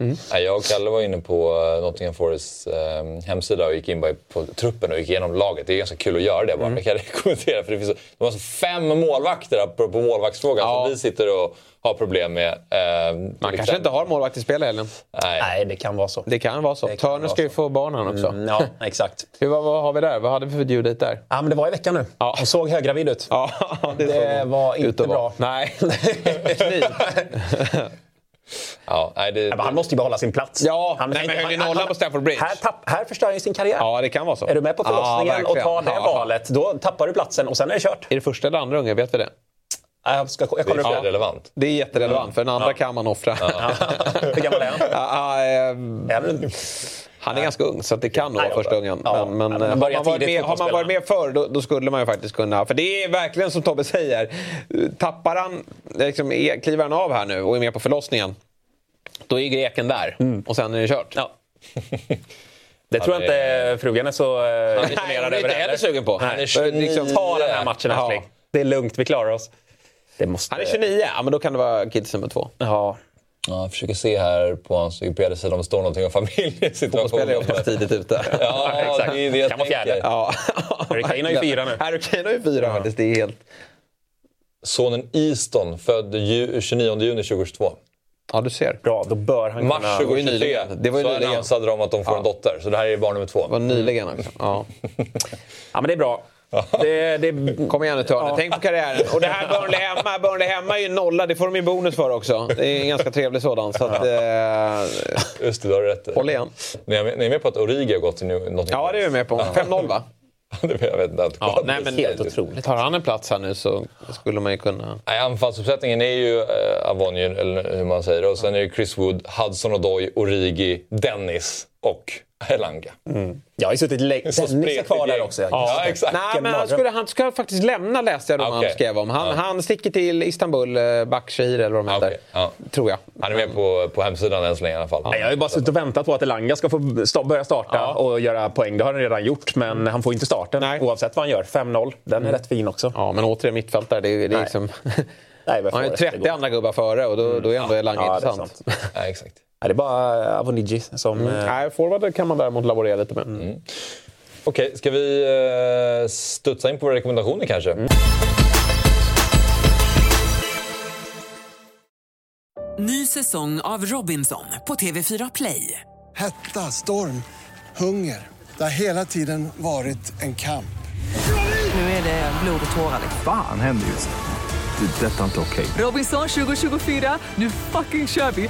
Nej, Jag och Kalle var inne på eh, Nottingham Forests eh, hemsida och gick in på truppen och gick igenom laget. Det är ganska kul att göra det bara. Men jag kan rekommendera för det finns de har så fem målvakter apropå målvaktsfrågan Ja. som vi sitter och har problem med. Eh, Man kanske inte har målvakt i spel i helgen. Nej. Nej, det kan vara så. Det kan vara så. Kan vara ska ju få barn han också. Mm, ja, exakt. Hur, vad, vad har vi där? Vad hade vi för due date där? Ja, men det var i veckan nu. Ja. Hon såg höggravid ut. Ja, det, Det såg var inte bra. Nej. Ja, nej, det, Ja, han måste ju behålla sin plats. Ja, han, nej, men höll ju nollan på Stamford Bridge. Här, tapp, här förstör han ju sin karriär. ja, det kan vara så. Är du med på förlossningen Ja, och tar det Ja. valet, då tappar du platsen och sen är det kört. Är det första eller andra unge? Vet vi det? Ja, Jag, ska, jag det är relevant. Det är jätterelevant, för den andra kan man offra. Hur gammal är han? Ja, Är han- han är ganska ung, så det kan nog vara första ungen. ja. Men, men, men eh, har, man varit med, har man varit med förr, då, då skulle man ju faktiskt kunna... För det är verkligen som Tobbe säger. Tappar han, liksom, är- kliver han av här nu och är med på förlossningen, då är greken där. Och sen är det kört. Ja. Det tror jag inte frugan är så eh, Nej, hon är imponerad inte över heller sugen på. Nej, För liksom- Ta den här matchen Ja. älskling. Det är lugnt, vi klarar oss. Det måste... Han är 29, ja, men då kan det vara kids nummer två. Ja. Ja, jag försöker se här på hans Wikipedia-sida om det står någonting om familjesituationen. Fotbollsspelare är oftast tidigt ute. Ja, exakt. det är det jag Kan vara tänker. fjärde. Ja. Harry Kane har ju fyra nu. Harry Kane har ju fyra faktiskt. Det är helt... Sonen Easton, född ju, 29 juni 2022. Ja, du ser. Bra, då bör han Mars kunna... var ju 2023 nyligen. Det var ju så nyligen. annonsade de att de får en dotter. Så det här är barn nummer två. Det var nyligen också. Ja. Ja, men det är bra. Det, det, Kom igen nu Törne, tänk på karriären. Och det här Burnley hemma, Burnley hemma är ju nolla. Det får de ju bonus för också. Det är en ganska trevlig sådan. Så att, eh, Just det, du har rätt. håll igen. Ni är, med, ni är med på att Origi har gått till Nottingham Ja, det är vi med på. 5-0 va? Det- jag vet inte. Ja, nej, men helt otroligt. Tar han en plats här nu så skulle man ju kunna... Nej, anfallsuppsättningen är ju äh, Avonji, eller hur man säger. Och sen är det Chris Wood, Hudson Odoi, Origi, Dennis och Elanga. jag har ju suttit länge. Dennis är kvar där också. Ja, exakt. Nej, men han, skulle, han ska faktiskt lämna läste jag då han Okej. skrev om. Han, han sticker till Istanbul, eh, Başakşehir eller vad de heter. Okej, ja. Tror jag. Han är med på, på hemsidan än så länge i alla fall. Nej, Jag har ju bara suttit och väntat på att Elanga ska få sta- börja starta och göra poäng. Det har han redan gjort, men han får inte starten Nej. oavsett vad han gör. 5-0, den är rätt fin också. Ja, men återigen mittfältare. Det, är- det är liksom... Nej, Han har ju får 30 det. andra gubbar före och då, då är ändå Elanga Ja, intressant. sant. Ja, exakt. Det är bara Avoniji som... eh, Nej, forward kan man däremot laborera lite med. Okej, ska vi uh, studsa in på våra rekommendationer kanske? Ny säsong av Robinson på TV4 Play. Hetta, storm, hunger. Det har hela tiden varit en kamp. Nu är det blod och tårar. Fan händer just nu. Det. är Detta är inte okej. Robinson 2024, nu fucking kör vi!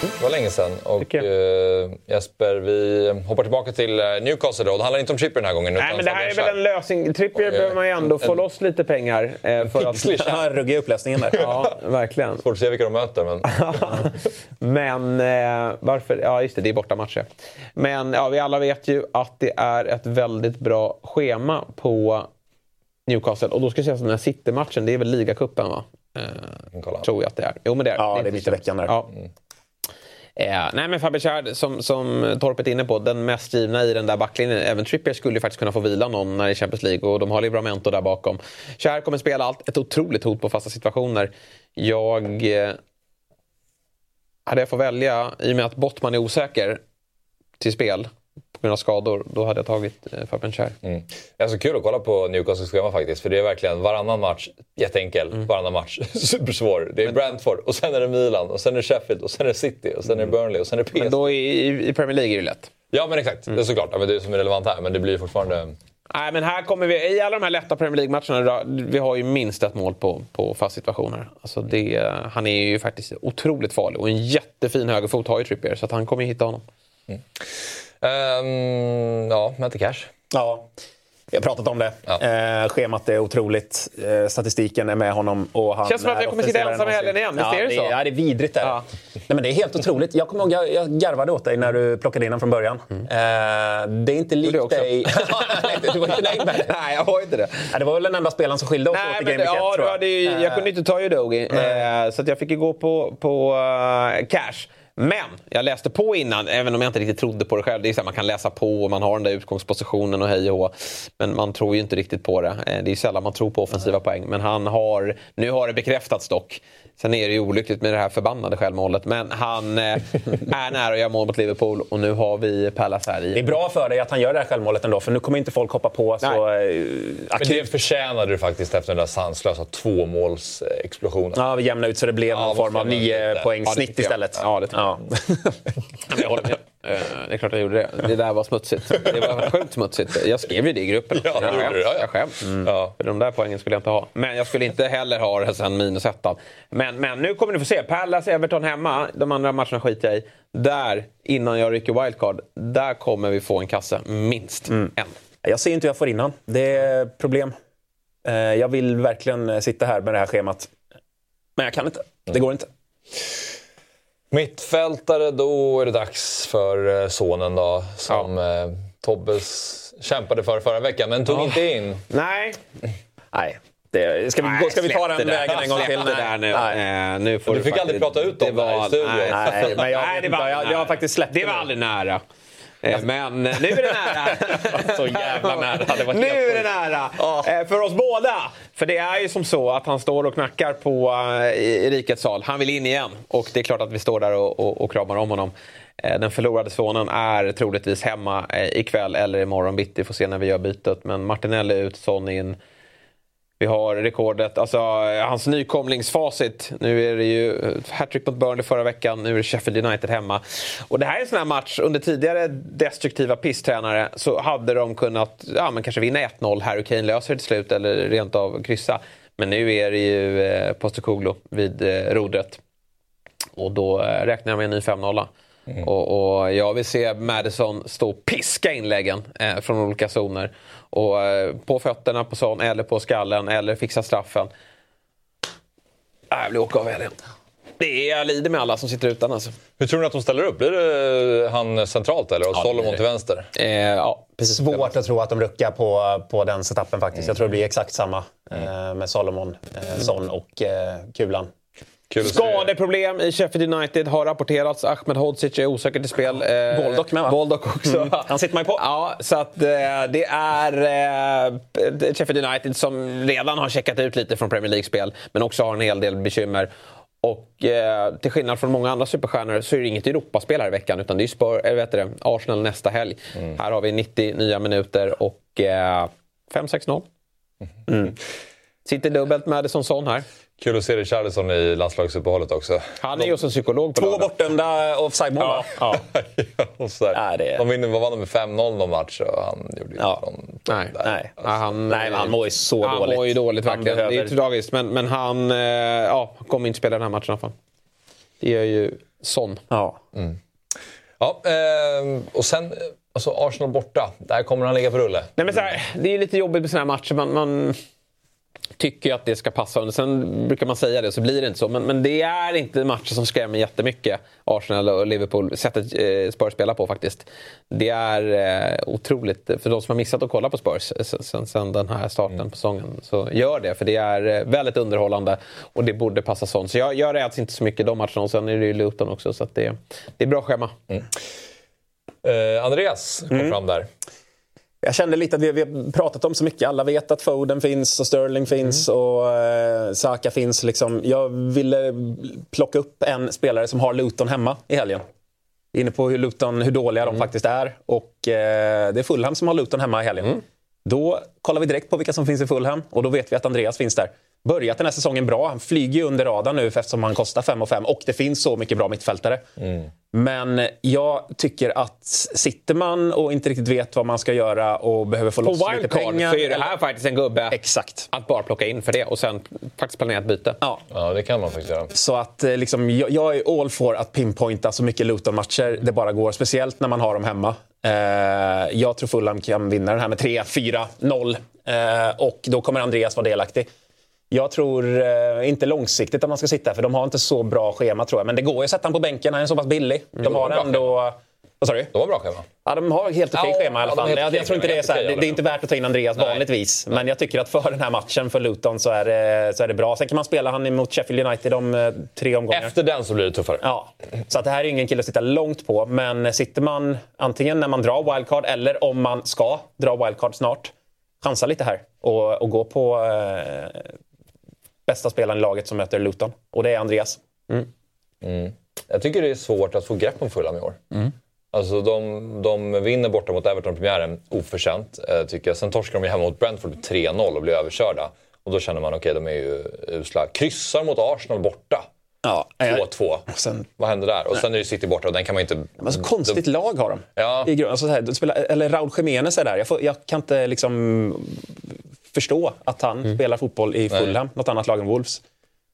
Det var länge sedan. Och eh, Jesper, vi hoppar tillbaka till eh, Newcastle då. Det handlar inte om Trippier den här gången. Nej, utan men det här är väl en lösning. Trippier Oj, behöver man ju ändå få en- loss lite pengar. Eh, för att. Ja, ruggig upplösningen där. ja, verkligen. Svårt att se vilka de möter, men... Men eh, varför? Ja, just det. Det är bortamatcher. Men ja, vi alla vet ju att det är ett väldigt bra schema på Newcastle. Och då ska jag säga att den här City-matchen, det är väl ligacupen va? Eh, Kolla. tror jag att det är. Jo, men det är Ja, det är inte mitt i veckan där. Ja. Eh, nej men Fabian som, som Torpet är inne på, den mest givna i den där backlinjen. Även Trippier skulle ju faktiskt kunna få vila någon när det är Champions League och de har Livramento där bakom. Kär kommer spela allt, ett otroligt hot på fasta situationer. Jag... Eh, hade jag fått välja, i och med att Bottman är osäker till spel av skador, då hade jag tagit eh, Fabian Schär. Mm. Det är så kul att kolla på Newcastles schema faktiskt. För det är verkligen varannan match jätteenkel, Mm. varannan match supersvår. Det är Brentford, och sen är det Milan, och sen är det Sheffield, och sen är det City, och sen är det Burnley, och sen är det PSG. Men då i, i- Premier League är det lätt. Ja men exakt, Mm. det är såklart. Ja, men det är som är relevant här. Men det blir fortfarande... Nej, men här kommer vi, i alla de här lätta Premier League-matcherna, vi har ju minst ett mål på, på fast situationer. Alltså det, han är ju faktiskt otroligt farlig och en jättefin högerfot har ju Trippier, så att han kommer ju hitta honom. Ehm, ja, Matte Cash. Ja, vi har pratat om det. Ja. Eh, schemat är otroligt. Eh, statistiken är med honom. Och han Känns som att jag kommer sitta ensam i helgen igen, visst är det ja, så? Ja, det är vidrigt. Där. Ja. Nej, men det är helt otroligt. Jag kommer ihåg, jag, jag garvade åt dig när du plockade in honom från början. Eh, det är inte likt också. dig. du var inte nöjd med det. Nej, jag har inte det. Ja, det var väl den enda spelaren som skilde oss åt Nej, i men, Game Week 1, ja, tror var jag. jag kunde inte ta Udogi, eh, så att jag fick ju gå på, på eh, cash. Men jag läste på innan, även om jag inte riktigt trodde på det själv. Det är så här, man kan läsa på och man har den där utgångspositionen och hej och hå. Men man tror ju inte riktigt på det. Eh, det är sällan man tror på offensiva poäng. Men han har, nu har det bekräftats dock. Sen är det ju olyckligt med det här förbannade självmålet. Men han eh, är nära att göra mål mot Liverpool och nu har vi Palace här i. Det är bra för dig att han gör det här självmålet ändå, för nu kommer inte folk hoppa på så Nej. eh, Men det förtjänade du faktiskt efter den där sanslösa tvåmålsexplosionen. Ja, vi jämnade ut så det blev någon Ja, form av jag nio poäng Ja, snitt jag. istället. Ja, det tycker ja. Men jag håller med. Eh, Det är klart jag gjorde det. Det där var smutsigt. Det var sjukt smutsigt. Jag skrev ju det i gruppen. Ja, jag skäms. du. Ja, ja. Jag skäms. Ja. För de där poängen skulle jag inte ha. Men jag skulle inte heller ha det sen minus ettan. Men, men nu kommer ni få se. Palace, Everton hemma. De andra matcherna skiter jag i. Där, innan jag rycker wildcard, där kommer vi få en kasse. Minst en. Jag ser inte hur jag får in han. Det är problem. Eh, Jag vill verkligen sitta här med det här schemat. Men jag kan inte. Det går inte. Mittfältare, då är det dags för eh, sonen då. Som eh, Tobbes kämpade för förra veckan, men tog inte in. Nej, Nej. Det, ska, vi, gå, ska vi ta den det där. vägen en gång till? Det där nu. Nej. Eh, nu får Du du fick faktiskt- aldrig prata ut om det här i studion. Nej, Nej, men jag, Nej, det var jag, jag, har faktiskt släppt Det var aldrig nära. Eh, Men nu är det nära. Så jävla nära. Det var nu är det nära. Eh, För oss båda. För det är ju som så att han står och knackar på eh, i rikets sal. Han vill in igen. Och det är klart att vi står där och, och, och kramar om honom. Den förlorade sonen är troligtvis hemma ikväll eller imorgon bitti. Får se när vi gör bytet. Men Martinelli ut, Son in. Vi har rekordet, alltså hans nykomlingsfacit. Nu är det ju eh, hattrick mot Burnley förra veckan, nu är det Sheffield United hemma. Och det här är en sån här match, under tidigare destruktiva pisstränare så hade de kunnat ja, men kanske vinna 1-0, Harry Kane löser det till slut eller rent av kryssa. Men nu är det ju eh, Postecoglou vid eh, rodret. Och då eh, räknar jag med en ny 5-0. Och, och jag vill se Madison stå och piska inläggen eh, från olika zoner. Och eh, på fötterna på sån eller på skallen eller fixa straffen. Jag vill åka av helgen. Det är, jag lider med alla som sitter utan alltså. Hur tror ni att de ställer upp? Blir det han centralt eller? Och Ja, Solomon blir till vänster? Eh, ja, precis. Svårt att tro att de ruckar på, på den setupen faktiskt. Jag tror det blir exakt samma eh, med Solomon, eh, Son och eh, Kulan. Kul. Skadeproblem i Sheffield United har rapporterats. Ahmed Hodzic är osäker till spel. Eh, Baldock med, va? Baldock också. Han sitter man ju på. Ja, så att eh, det är eh, Sheffield United som redan har checkat ut lite från Premier League-spel men också har en hel del bekymmer. Och eh, till skillnad från många andra superstjärnor så är det inget Europaspel här i veckan utan det är Spur, eller vet du det, Arsenal nästa helg. Här har vi 90 nya minuter och eh, 5-6-0. Mm. Sitter dubbelt Madison Son här. Kul att se Richarlison i landslagsuppehållet också. Han är ju också psykolog på Två lördag. bortdömda offside-mål? Ja. Ja, det är- De vinner, vad vann de med 5-0 någon match och han gjorde ju Ja. någon... Nej. där. Nej. Ja, han, Nej, han mår ju så han dåligt. mår ju dåligt Han verkligen. Det är behöver- ju tragiskt. Men, men han eh, ja, kommer inte spela den här matchen i alla fall. Det gör ju Son. Ja. Ja, ehm, och sen, eh, alltså Arsenal borta. Där kommer han ligga på rulle. Nej, men så här, det är lite jobbigt med såna här matcher. Man, man tycker att det ska passa. Och sen brukar man säga det så blir det inte så. Men, men det är inte matcher som skrämmer jättemycket. Arsenal och Liverpool. Sättet eh, Spurs spelar på faktiskt. Det är eh, otroligt. För de som har missat att kolla på Spurs eh, sen, sen, sen den här starten på säsongen. Så gör det. För det är eh, väldigt underhållande. Och det borde passa sånt. Så jag, jag räds inte så mycket de matcherna. Och sen är det ju Luton också. Så det, det är bra schema. Eh, Andreas kom fram där. Jag kände lite att vi, vi har pratat om så mycket. Alla vet att Foden finns och Sterling finns och eh, Saka finns. Liksom. Jag ville plocka upp en spelare som har Luton hemma i helgen. Inne på hur, Luton, hur dåliga de faktiskt är. Och eh, det är Fulham som har Luton hemma i helgen. Då kollar vi direkt på vilka som finns i Fulham och då vet vi att Andreas finns där. Börjat den här säsongen bra. Han flyger under radarn nu eftersom han kostar 5 och 5 och det finns så mycket bra mittfältare. Men jag tycker att sitter man och inte riktigt vet vad man ska göra och behöver få På loss lite pengar. så är det här faktiskt en gubbe Exakt. att bara plocka in för det. Och sen faktiskt planera ett byte. Ja. Ja, det kan man faktiskt göra. Så att eh, liksom, jag, jag är all for att pinpointa så mycket Luton-matcher det bara går. Speciellt när man har dem hemma. Eh, jag tror Fulham kan vinna den här med 3-4-0. Eh, och då kommer Andreas vara delaktig. Jag tror eh, inte långsiktigt att man ska sitta för de har inte så bra schema tror jag. Men det går ju att sätta honom på bänken, han är så pass billig. De har bra ändå... Vad sa du? De har bra schema. Ja, de har helt okej Ja, schema i alla har fall. Jag, jag tror inte det är så här, det, det är inte värt att ta in Andreas Nej. vanligtvis. Men jag tycker att för den här matchen för Luton så är det, så är det bra. Sen kan man spela han emot Sheffield United om eh, tre omgångar. Efter den så blir det tuffare. Ja, så att det här är ingen kille att sitta långt på. Men sitter man antingen när man drar wildcard eller om man ska dra wildcard snart, chansa lite här och, och gå på eh, bästa spelaren i laget som möter Luton. Och det är Andreas. Jag tycker det är svårt att få grepp om Fulham i år. Alltså de, de vinner borta mot Everton premiären oförtjänt, eh, tycker jag. Sen torskar de hemma mot Brentford med 3-0 och blir överkörda. Och då känner man, okej, de är ju usla. Kryssar mot Arsenal borta. Ja, 2-2. sen- Vad händer där? Och sen är det City borta och den kan man inte... Men så konstigt lag har de. Ja. I grund, alltså så här, de spelar, eller Raúl Jiménez är där. Jag, får, jag kan inte liksom förstå att han spelar fotboll i Fulham, något annat lag än Wolves.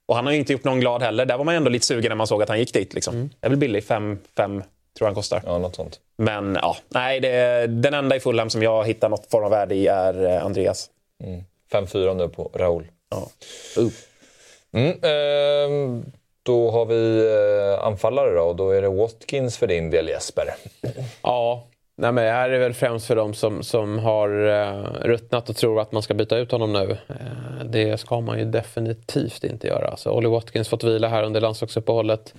Och han har ju inte gjort någon glad heller. Där var man ändå lite sugen när man såg att han gick dit. Liksom. Det är väl billig, 5 tror jag han kostar. Ja, något sånt. Men ja, nej, det, den enda i Fulham som jag hittar något form av värde i är eh, Andreas. 5-4 nu på Raul. Ja. Mm, ehm, då har vi eh, anfallare då och då är det Watkins för din del Jesper. Ja, Nej, men det här är väl främst för de som, som har uh, ruttnat och tror att man ska byta ut honom nu. Uh, det ska man ju definitivt inte göra. Alltså, Olly Watkins fått vila här under landslagsuppehållet.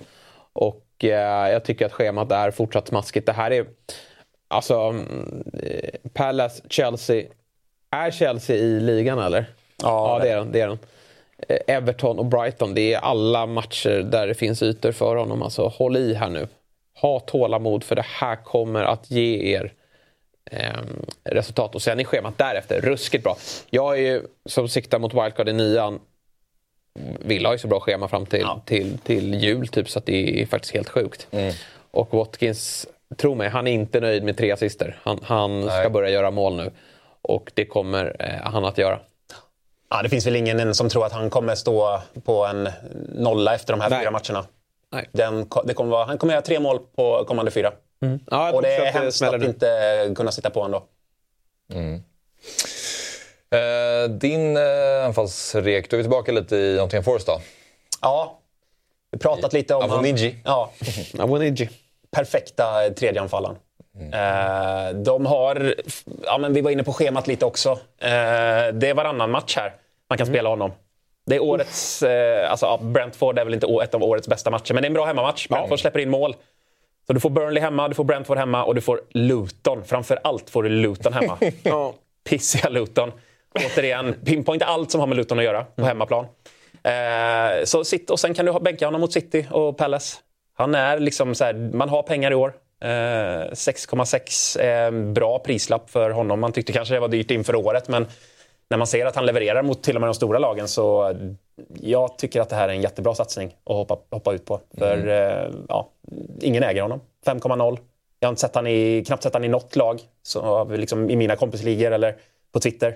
Och uh, jag tycker att schemat är fortsatt smaskigt. Det här är... Alltså, um, Palace, Chelsea. Är Chelsea i ligan eller? Ja, ja det är de. Det är de. Everton och Brighton, det är alla matcher där det finns ytor för honom. Alltså håll i här nu. Ha tålamod för det här kommer att ge er eh, resultat. Och sen är schemat därefter ruskigt bra. Jag är ju, som siktar mot wildcard i nian, vill ha ju så bra schema fram till, ja. till, till jul typ så att det är faktiskt helt sjukt. Mm. Och Watkins, tro mig, han är inte nöjd med tre assister. Han, han ska börja göra mål nu. Och det kommer eh, han att göra. Ja, det finns väl ingen som tror att han kommer stå på en nolla efter de här Nej. fyra matcherna. Nej. Den, det kommer vara, han kommer göra tre mål på kommande fyra. Mm. Ja, och det är hemskt att inte kunna sitta på honom då. Mm. Eh, din eh, anfallsrek, då är vi tillbaka lite i Nottingham Forest då? Ja, vi pratat lite om... Avoniji. Ja. Avoniji. Perfekta tredjeanfallaren. Mm. Eh, de har, ja men vi var inne på schemat lite också. Eh, det är varannan match här man kan mm. spela honom. Det är årets, eh, alltså Brentford är väl inte ett av årets bästa matcher, men det är en bra hemmamatch. Brentford släpper in mål. Så du får Burnley hemma, du får Brentford hemma och du får Luton. Framför allt får du Luton hemma. Pissiga Luton. Återigen, pinpointa allt som har med Luton att göra på mm. hemmaplan. Eh, så sitt, och sen kan du bänka honom mot City och Palace. Han är liksom så här, man har pengar i år. 6,6 eh, är en bra prislapp för honom. Man tyckte kanske det var dyrt inför året, men när man ser att han levererar mot till och med de stora lagen så jag tycker att det här är en jättebra satsning att hoppa, hoppa ut på. För mm. eh, ja, ingen äger honom. 5,0. Jag har inte sett han i, knappt sett han i något lag så, liksom, i mina kompisligor eller på Twitter.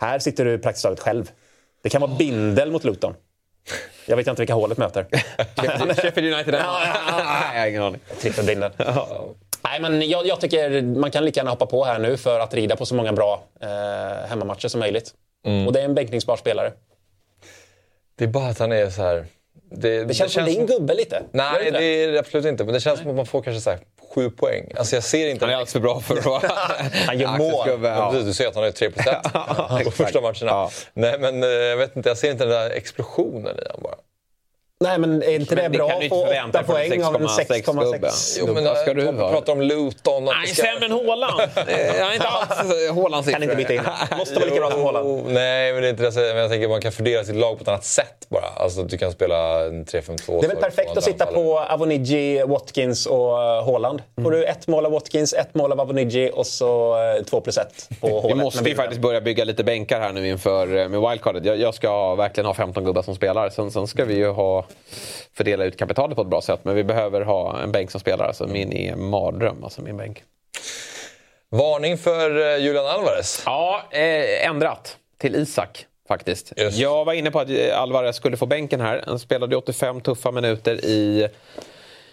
Här sitter du praktiskt taget själv. Det kan vara bindel mot Luton. Jag vet inte vilka hålet möter. Sheffield United? ja, jag har ingen aning. Trippelbindel. Nej, men jag, jag, tycker man kan lika gärna hoppa på här nu för att rida på så många bra eh, hemmamatcher som möjligt. Mm. Och det är en bänkningsbar spelare. Det är bara att han är så här... Det, det känns som din gubbe lite. Nej, det, det är det absolut inte. Men det känns Nej. som att man får kanske så här, sju poäng. Alltså jag ser inte... Han är för bra för att vara... han gör mål. Ja. Precis, du ser att han har 3 på första matcherna. Ja. Nej, men eh, jag vet inte. Jag ser inte den där explosionen i honom bara. Nej, men är inte men det, bra att få 8 poäng av en 6,6? Jo, men ska du pratar om Luton. Nej, ska... sämre än Håland. Jag är inte alls eh, Hålands Kan inte byta in. Måste vara lika bra som Håland. Nej, men det är inte det. Men jag tänker man kan fördela sitt lag på ett annat sätt bara. Alltså du kan spela 3-5-2. Det är väl perfekt att sitta på Avoniji, Watkins och Håland. Får du ett mål av Watkins, ett mål av Avoniji och så 2 plus 1 på Håland. Vi måste ju faktiskt börja bygga lite bänkar här nu inför eh, med wildcardet. Jag, jag ska verkligen ha 15 gubbar som spelar. Sen, sen ska vi ju ha fördela ut kapitalet på ett bra sätt. Men vi behöver ha en bänk som spelar. Alltså min är mardröm, alltså min bänk. Varning för eh, Julian Alvarez. Ja, eh, ändrat till Isak faktiskt. Just. Jag var inne på att eh, Alvarez skulle få bänken här. Han spelade 85 tuffa minuter i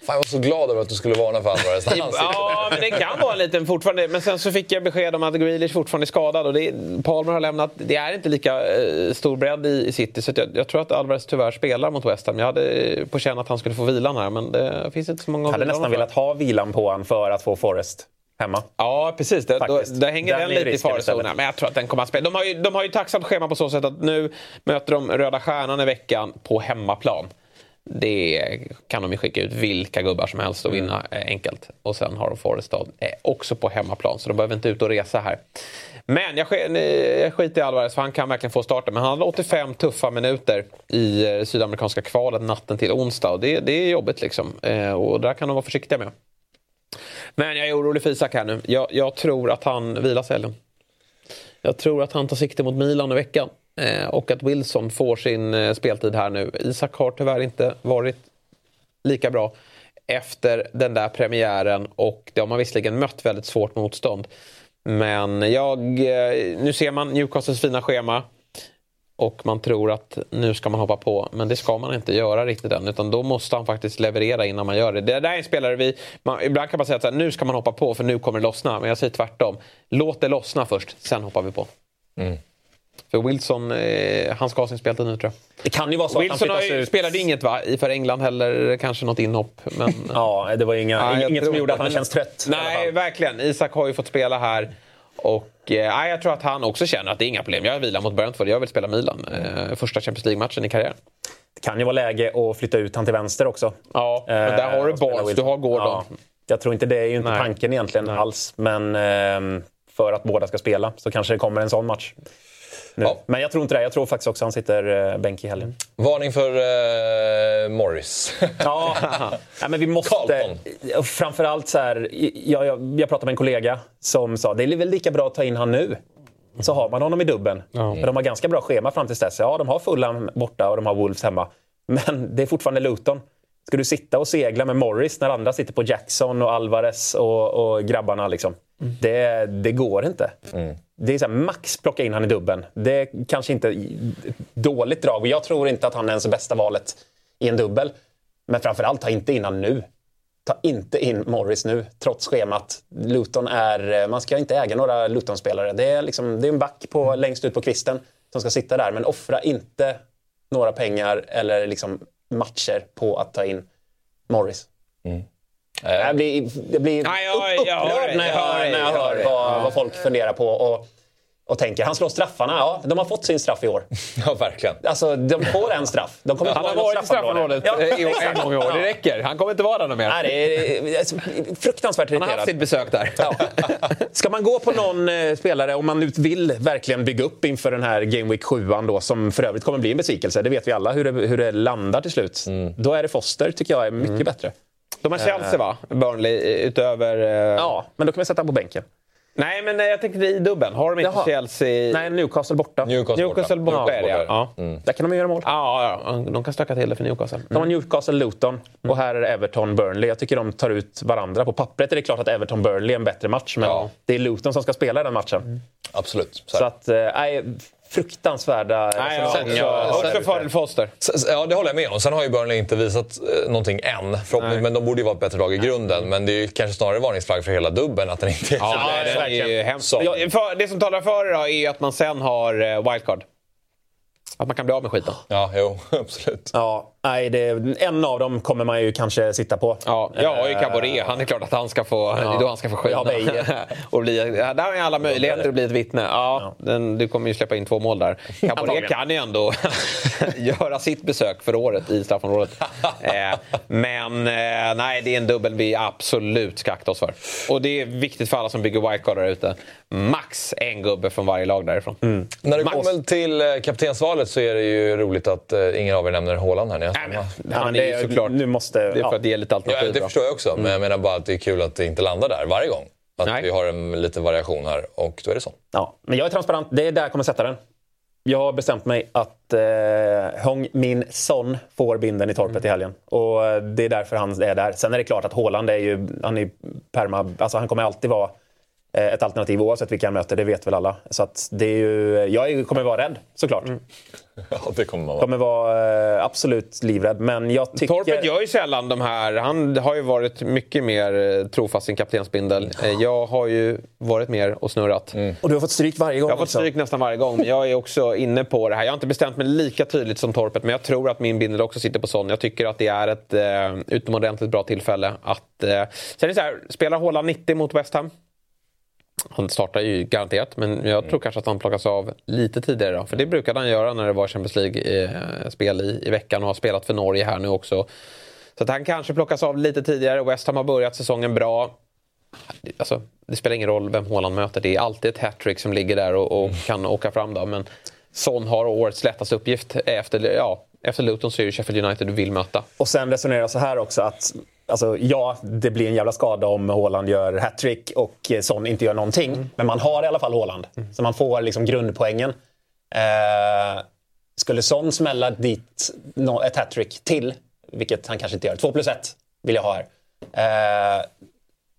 Fan, jag var så glad över att du skulle varna för Alvarez Ja, men det kan vara en liten fortfarande. Men sen så fick jag besked om att Grealish fortfarande är skadad och det, Palmer har lämnat. Det är inte lika eh, stor bredd i, i City så jag, jag, tror att Alvarez tyvärr spelar mot West Ham. Jag hade på känn att han skulle få vilan här men det finns inte så många Jag hade nästan velat ha vilan på honom för att få Forrest hemma. Ja, precis. Det, då, där hänger den, den lite i farozonen. Men jag tror att den kommer att spela. De har ju, de har ju tacksamt schema på så sätt att nu möter de Röda Stjärnan i veckan på hemmaplan det kan de ju skicka ut vilka gubbar som helst och vinna mm. enkelt. Och sen har de Forestad eh, också på hemmaplan så de behöver inte ut och resa här. Men jag, jag skiter i Alvarez för han kan verkligen få starten. Men han hade 85 tuffa minuter i eh, sydamerikanska kvalet natten till onsdag. Och det, det är jobbigt liksom. Och där kan de vara försiktiga med. Men jag är orolig för Isak här nu. Jag, jag tror att han vilar sig. Jag tror att han tar sikte mot Milan i veckan. Eh, och att Wilson får sin eh, speltid här nu. Isak har tyvärr inte varit lika bra efter den där premiären och det har man visserligen mött väldigt svårt motstånd. Men jag, eh, nu ser man Newcastles fina schema och man tror att nu ska man hoppa på. Men det ska man inte göra riktigt än. Utan då måste han faktiskt leverera innan man gör det. Det där är en spelare vi... Man, ibland kan man säga att nu ska man hoppa på för nu kommer det lossna. Men jag säger tvärtom. Låt det lossna först, sen hoppar vi på. Mm. För Wilson, eh, han ska ha sin speltid nu tror jag. Det kan ju vara så att Wilson han har flyttas ju, ut. spelade inget va? I för England heller, kanske något inhopp. Men, Ja, det var inga, Nej, jag inget som gjorde att han känns trött. Nej, verkligen. Isak har ju fått spela här. Och eh, nej, jag tror att han också känner att det är inga problem. Jag vilar mot Brentford, jag vill spela Milan. Eh, första Champions League-matchen i karriären. Det kan ju vara läge att flytta ut han till vänster också. Ja, men där har du spela Barnes, du har Gordon. Ja, jag tror inte det är ju inte Nej. tanken egentligen alls. Men ehm, för att båda ska spela så kanske det kommer en sån match. Nu. Ja. Men jag tror inte det. Jag tror faktiskt också han sitter eh, bänk i helgen. Varning för eh, Morris. Ja, Nej, men vi måste... Carlton. Framförallt så här, jag, jag, jag pratade med en kollega som sa det är väl lika bra att ta in han nu. Så har man honom i dubben. Men de har ganska bra schema fram till dess. Ja, de har Fulham borta och de har Wolves hemma. Men det är fortfarande Luton. Ska du sitta och segla med Morris när andra sitter på Jackson och Alvarez och, och grabbarna? Liksom? Det, det går inte. Det är så här, max plocka in han i dubben. Det är kanske inte ett dåligt drag. Och jag tror inte att han är ens bästa valet i en dubbel. Men framförallt, ta inte in han nu. Ta inte in Morris nu, trots schemat. Luton är, man ska inte äga några Luton-spelare. Det är, liksom, det är en back på, längst ut på kvisten som ska sitta där. Men offra inte några pengar eller liksom matcher på att ta in Morris. Jag blir, jag blir Nej, jag- jag upprörd när jag hör, när jag hör vad, vad folk funderar på och, och tänker. Han slår straffarna. Ja, de har fått sin straff i år. ja, verkligen. Alltså, de får en straff. De kommer inte Han har varit i straffområdet Ja, eh, en gång i år. Det räcker. Han kommer inte vara där någon mer. Nej, det är, fruktansvärt Han har haft irriterad. sitt besök där. Ja. Ska man gå på någon eh, spelare, om man nu vill verkligen bygga upp inför den här Game Week 7 då, som för övrigt kommer bli en besvikelse, det vet vi alla hur det, hur det landar till slut. Då är det Foster, tycker jag, är mycket bättre. De har Chelsea va? Burnley eh, utöver... eh, Ja, men då kan vi sätta honom på bänken. Nej, men eh, jag tänkte i dubben. Har de inte Jaha. Chelsea... Nej, Newcastle borta. Newcastle, Newcastle borta Ja, är det, ja. borta. ja. Där kan de göra mål. Ja, ja, de kan stöka till det för Newcastle. De har Newcastle, Luton och här är det Everton, Burnley. Jag tycker de tar ut varandra. På pappret är det klart att Everton, Burnley är en bättre match, men Ja. det är Luton som ska spela den matchen. Absolut. Så Så att, eh, nej, fruktansvärda Nej, ja, resonemang. ja, sen- fördel Foster. Ja, det håller jag med om. Sen har ju Burnley inte visat eh, någonting än. Förhoppningsvis, men de borde ju vara ett bättre lag i grunden. Men det är ju kanske snarare varningsflagg för hela dubben att den inte är Ja, så det, bra. är, det är ju hemskt. Så. Ja, det som talar för det då är att man sen har eh, wildcard. Att man kan bli av med skiten. Ja, jo, absolut. Ja, nej, det, en av dem kommer man ju kanske sitta på. Ja, jag har ju Caboret. Han är klart att han ska få, är då han ska få skina. Ja, och bli, ja, där har ju alla möjligheter att bli ett vittne. Ja, Den, du kommer ju släppa in två mål där. Caboret kan ju ändå göra sitt besök för året i straffområdet. Eh, men eh, nej, det är en dubbel vi absolut ska akta oss för. Och det är viktigt för alla som bygger wildcard där ute. Max en gubbe från varje lag därifrån. När det Max. kommer till eh, kaptensvalet så är det ju roligt att eh, ingen av er nämner Haaland här. Har Nej, men, Ja, han men är ju såklart... Nu måste... Det är för ja. att ge lite Ja, alternativ. det då. förstår jag också, men jag menar bara att det är kul att det inte landar där varje gång. Att Nej. vi har en liten variation här och då är det så. Ja, men jag är transparent. Det är där jag kommer sätta den. Jag har bestämt mig att eh, Hong Min Son får binden i torpet i helgen. Och eh, det är därför han är där. Sen är det klart att Haaland är ju... Han, är perma, alltså han kommer alltid vara ett alternativ oavsett vilka han möter. Det vet väl alla. Så att det är ju, jag kommer vara rädd, såklart. Ja, det kommer man vara. Kommer vara eh, absolut livrädd. Men jag tycker... Torpet gör ju sällan de här. Han har ju varit mycket mer eh, trofast sin kaptensbindel. Eh, Jag har ju varit mer och snurrat. Och du har fått stryk varje gång Jag har fått också. stryk nästan varje gång. Men jag är också inne på det här. Jag har inte bestämt mig lika tydligt som Torpet. Men jag tror att min bindel också sitter på sån. Jag tycker att det är ett eh, utomordentligt bra tillfälle att... Eh, sen är det så här, spelar Haaland 90 mot West Ham. Han startar ju garanterat, men jag tror kanske att han plockas av lite tidigare. Då, för det brukade han göra när det var Champions League-spel i, i veckan och har spelat för Norge här nu också. Så att han kanske plockas av lite tidigare. West Ham har börjat säsongen bra. Alltså, det spelar ingen roll vem Haaland möter. Det är alltid ett hattrick som ligger där och, och kan åka fram. Då. Men Son har årets lättaste uppgift. Efter, ja, efter Luton så är det Sheffield United du vill möta. Och sen resonerar jag så här också att Alltså, ja, det blir en jävla skada om Haaland gör hattrick och eh, Son inte gör någonting. Men man har i alla fall Haaland. Så man får liksom grundpoängen. Eh, skulle Son smälla dit ett hattrick till, vilket han kanske inte gör, 2 plus 1 vill jag ha här. Eh,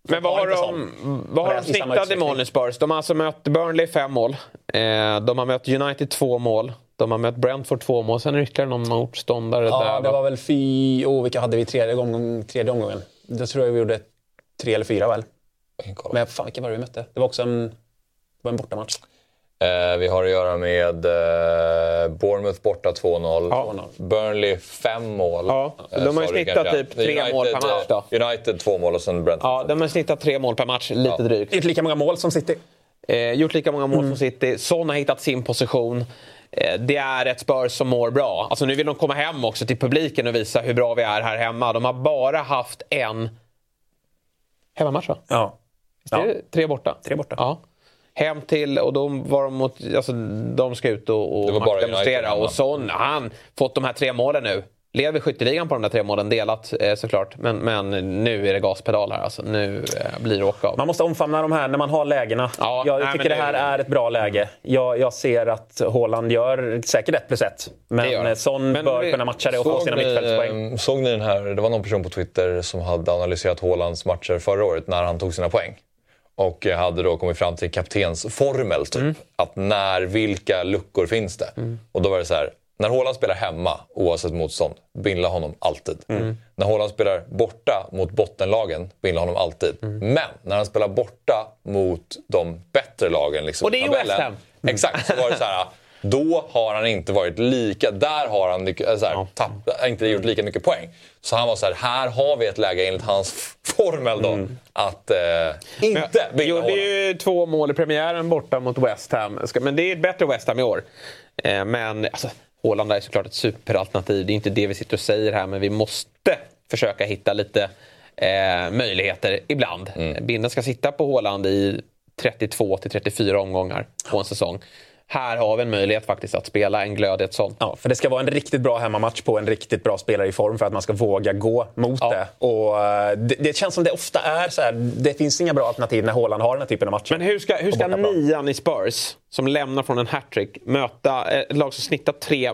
Men vad har de, vad har de snittat i mål nu Spurs? De har alltså mött Burnley fem mål. Eh, de har mött United två mål. De har mött Brentford två mål. Sen det ytterligare någon motståndare ja, där. det va? var väl fy... Oh, vilka hade vi tredje, gång, tredje omgången? Då tror jag vi gjorde tre eller fyra väl? Men fan, vilka var det vi mötte? Det var också en, det var en bortamatch. Eh, vi har att göra med eh, Bournemouth borta 2-0. Ja. Burnley 5 mål. Ja, Eh, de har ju snittat typ tre United, mål per match då. United 2 mål och sen Brentford. Ja, de har snittat tre mål per match, lite drygt. Inte lika många mål som City. Eh, gjort lika många mål som City. Son har hittat sin position. Eh, det är ett Spurs som mår bra. Alltså nu vill de komma hem också till publiken och visa hur bra vi är här hemma. De har bara haft en hemmamatch va? Ja. Det tre borta? Tre borta. Ja. Hem till, och de var de mot, alltså de ska ut och, och demonstrera. Och Son, han fått de här tre målen nu. Leder skytteligan på de där tre målen, delat eh, såklart. Men, men nu är det gaspedal här alltså. Nu eh, blir det åka av. Man måste omfamna de här när man har lägena. Ja, jag nej, tycker det här det- är ett bra läge. Jag, jag ser att Haaland gör säkert ett plus ett. Men. Son bör vi- kunna matcha det och få Såg sina ni, mittfältspoäng. eh, såg ni den här, det var någon person på Twitter som hade analyserat Haalands matcher förra året när han tog sina poäng. Och eh, hade då kommit fram till kaptensformel, typ. Mm. Att när, vilka luckor finns det? Och då var det så här, när Haaland spelar hemma, oavsett motstånd, binda honom alltid. Mm. När Haaland spelar borta mot bottenlagen, binda honom alltid. Mm. Men när han spelar borta mot de bättre lagen, liksom, Och det är ju West Ham. Exakt, så var det så här. Då har han inte varit lika... Där har han lyck- så här, tapp, inte gjort lika mycket poäng. Så han var så här, här har vi ett läge enligt hans formel då. Att eh, inte binda gjorde ju två mål i premiären borta mot West Ham. Men det är ett bättre West Ham i år. Eh, Men alltså, Haaland är såklart ett superalternativ. Det är inte det vi sitter och säger här, men vi måste försöka hitta lite eh, möjligheter ibland. Mm. Binden ska sitta på Haaland i 32 till 34 omgångar på en säsong. Här har vi en möjlighet faktiskt att spela en glöd sånt. Ja, för det ska vara en riktigt bra hemmamatch på en riktigt bra spelare i form för att man ska våga gå mot Ja. det. Och eh, det. Det känns som det ofta är så här. Det finns inga bra alternativ när Haaland har den här typen av matcher. Men hur ska, hur ska nian i Spurs, som lämnar från en hattrick, möta ett lag som snittar tre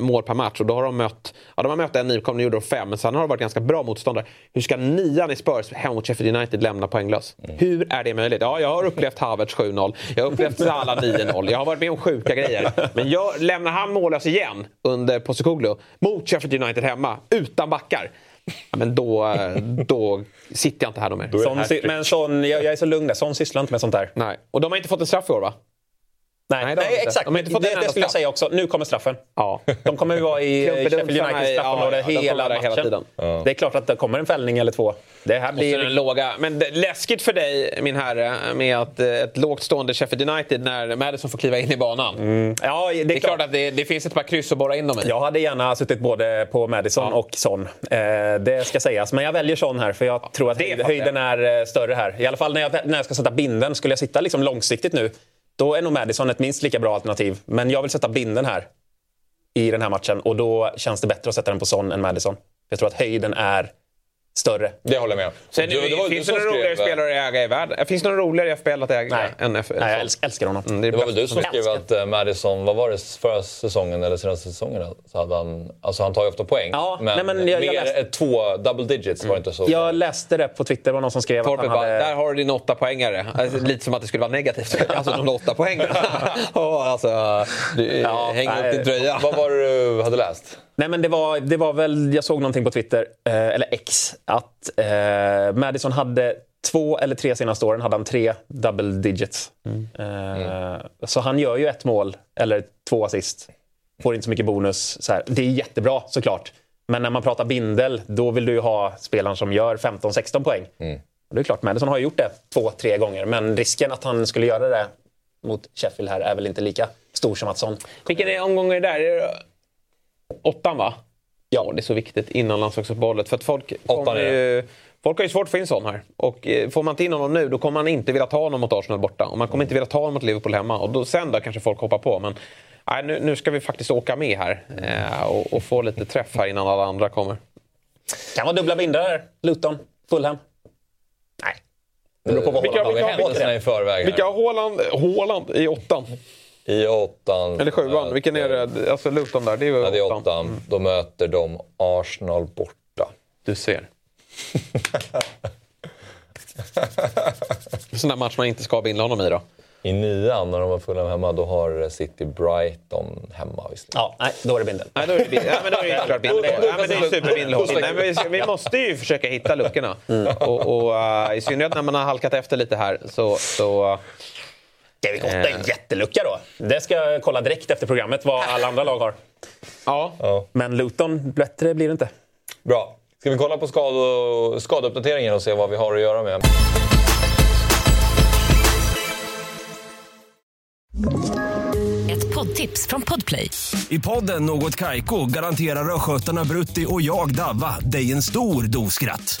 mål per match? Och då har de mött, ja, de har mött en nykomling och gjorde de fem, men sen har det varit ganska bra motståndare. Hur ska nian i Spurs hemma mot Sheffield United lämna poänglös? Hur är det möjligt? Ja, jag har upplevt Havertz 7-0, jag har upplevt Salah 9-0, jag har varit med om sjuka grejer. Men jag, lämnar han mållös igen under Postecoglou mot Sheffield United hemma, utan backar? Ja, men då, eh, då sitter jag inte här då mer. Sån, men sån, jag, jag är så lugn där. Sån sysslar inte med sånt där. Nej. Och de har inte fått en straff i år va? Nej, Nej, nej, det exakt. De har inte fått det, det enda skulle jag säga också. Nu kommer straffen. Ja. De kommer ju vara i Sheffield Uniteds straffområde ja, ja, de hela matchen. hela tiden. Det är klart att det kommer en fällning eller två. Det här blir... den låga. Men det, läskigt för dig, min herre, med att eh, ett lågt stående Sheffield United när Madison får kliva in i banan. Ja, det är, Det är klart att det, det finns ett par kryss att borra in dem i. Jag hade gärna suttit både på Madison Ja. och Son. Eh, det ska sägas. Men jag väljer Son här för jag tror att det höjden är eh, större här. I alla fall när jag, när jag ska sätta binden. Skulle jag sitta liksom långsiktigt nu, då är nog Madison ett minst lika bra alternativ. Men jag vill sätta binden här i den här matchen och då känns det bättre att sätta den på Son än Madison. Jag tror att höjden är större. Det håller jag med om. Sen, Du- det var- finns det några roligare skrev- spelare att äga i världen? Finns det några roligare i FBL att äga Nej, än F- Nej jag Son? älsk, älskar honom. Mm, det, är Det var väl du som skrev att eh, Madison, vad var det förra säsongen eller senaste säsongen? Så hade han, alltså han tar ju ofta poäng. Ja, men, nej, men jag- jag mer, läste- eh, två double digits var det inte så. Jag läste det på Twitter, var någon som skrev att Torpe han bara, hade... där har du din åtta poängare. Alltså, lite som att det skulle vara negativt. Alltså de åtta poängen. oh, alltså, du, Ja, häng nej. upp din tröja. Vad var det du hade läst? Nej men det var, det var väl, jag såg någonting på Twitter, eh, eller X, att eh, Madison hade två eller tre senaste åren hade han tre double digits. Eh, Så han gör ju ett mål, eller två assist. Får inte så mycket bonus. Så här. Det är jättebra såklart. Men när man pratar bindel, då vill du ju ha spelaren som gör 15-16 poäng. Och Det är klart, Madison har ju gjort det två, tre gånger. Men risken att han skulle göra det mot Sheffield här är väl inte lika stor som att sån. Vilken omgång är det där? Åttan va? Ja, det är så viktigt innan landslagsuppehållet. För att folk, Åttan ju, folk har ju svårt att få in sån här. Och eh, får man inte in honom nu då kommer man inte vilja ta honom mot Arsenal borta. Och man kommer inte vilja ta honom mot Liverpool hemma. Och då, sen då kanske folk hoppar på. Men nej, nu, nu ska vi faktiskt åka med här. Eh, och, och få lite träff här innan alla andra kommer. Kan vara dubbla bindar här. Luton, Fulham. Nej. Det beror på vad Vilka- Haaland Har i förväg? Vilka har Haaland i åttan? I åttan. Eller sjuan? Vilken är det? Alltså Luton där, det är ju Ja, det är åttan. åttan. Då möter de Arsenal borta. Du ser. Sån där match man inte ska binda honom i då. I nian, när de var fulla hemma, då har City Brighton hemma visserligen. Ja, nej, då är det bindel. Nej, då är det, bin- ja, men då är det såklart bindel. Ja, men det är superbindel. Nej, men vi, vi måste ju försöka hitta luckorna. Och, och uh, I synnerhet när man har halkat efter lite här så... så David Gotta är en Eh. jättelucka då. Det ska jag kolla direkt efter programmet vad alla andra lag har. Ja. Men Luton, bättre blir det inte. Bra. Ska vi kolla på skad skadeuppdateringen och se vad vi har att göra med? Ett poddtips från Podplay. I podden Något Kaiko garanterar östgötarna Brutti och jag, Davva, dig en stor dos skratt.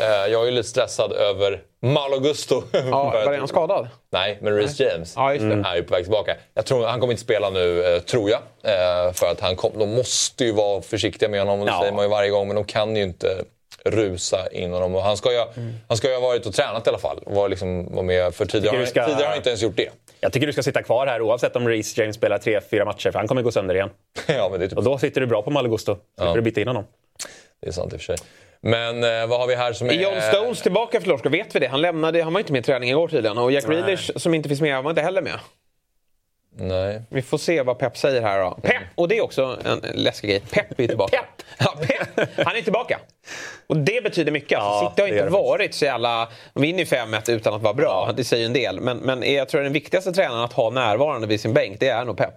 Jag är lite stressad över Malo Gusto. Ja, var han skadad? Nej, men Reece James Ja, det. är ju på väg tillbaka. Jag tror, han kommer inte spela nu, eh, tror jag. Eh, för att han kom, de måste ju vara försiktiga med honom, det Ja. säger man ju varje gång. Men de kan ju inte rusa in honom. Och han, ska ju, ha- han ska ju ha varit och tränat i alla fall. Var liksom, var med, för tidigare, ska- tidigare har han inte ens gjort det. Jag tycker du ska sitta kvar här oavsett om Reece James spelar tre, fyra matcher för han kommer gå sönder igen. ja, men det typ, Och då sitter du bra på Malagusto. Slipper Ja. du byta in honom. det är sant i och för sig. Men eh, vad har vi här som är... John Stones tillbaka för Lorska? Vet vi det? Han lämnade, han var inte med i träning igår tydligen. Och Jack Grealish som inte finns med, han var inte heller med. Nej. Vi får se vad Pep säger här då. Pep! Och det är också en läskig grej. Pep är tillbaka. Pep! Ja, Pep! Han är tillbaka. Och det betyder mycket. Alltså, Ja, City har inte varit så jävla... De vinner ju 5-1 utan att vara bra. Det säger ju en del. Men, men jag tror att den viktigaste tränaren att ha närvarande vid sin bänk, det är nog Pep.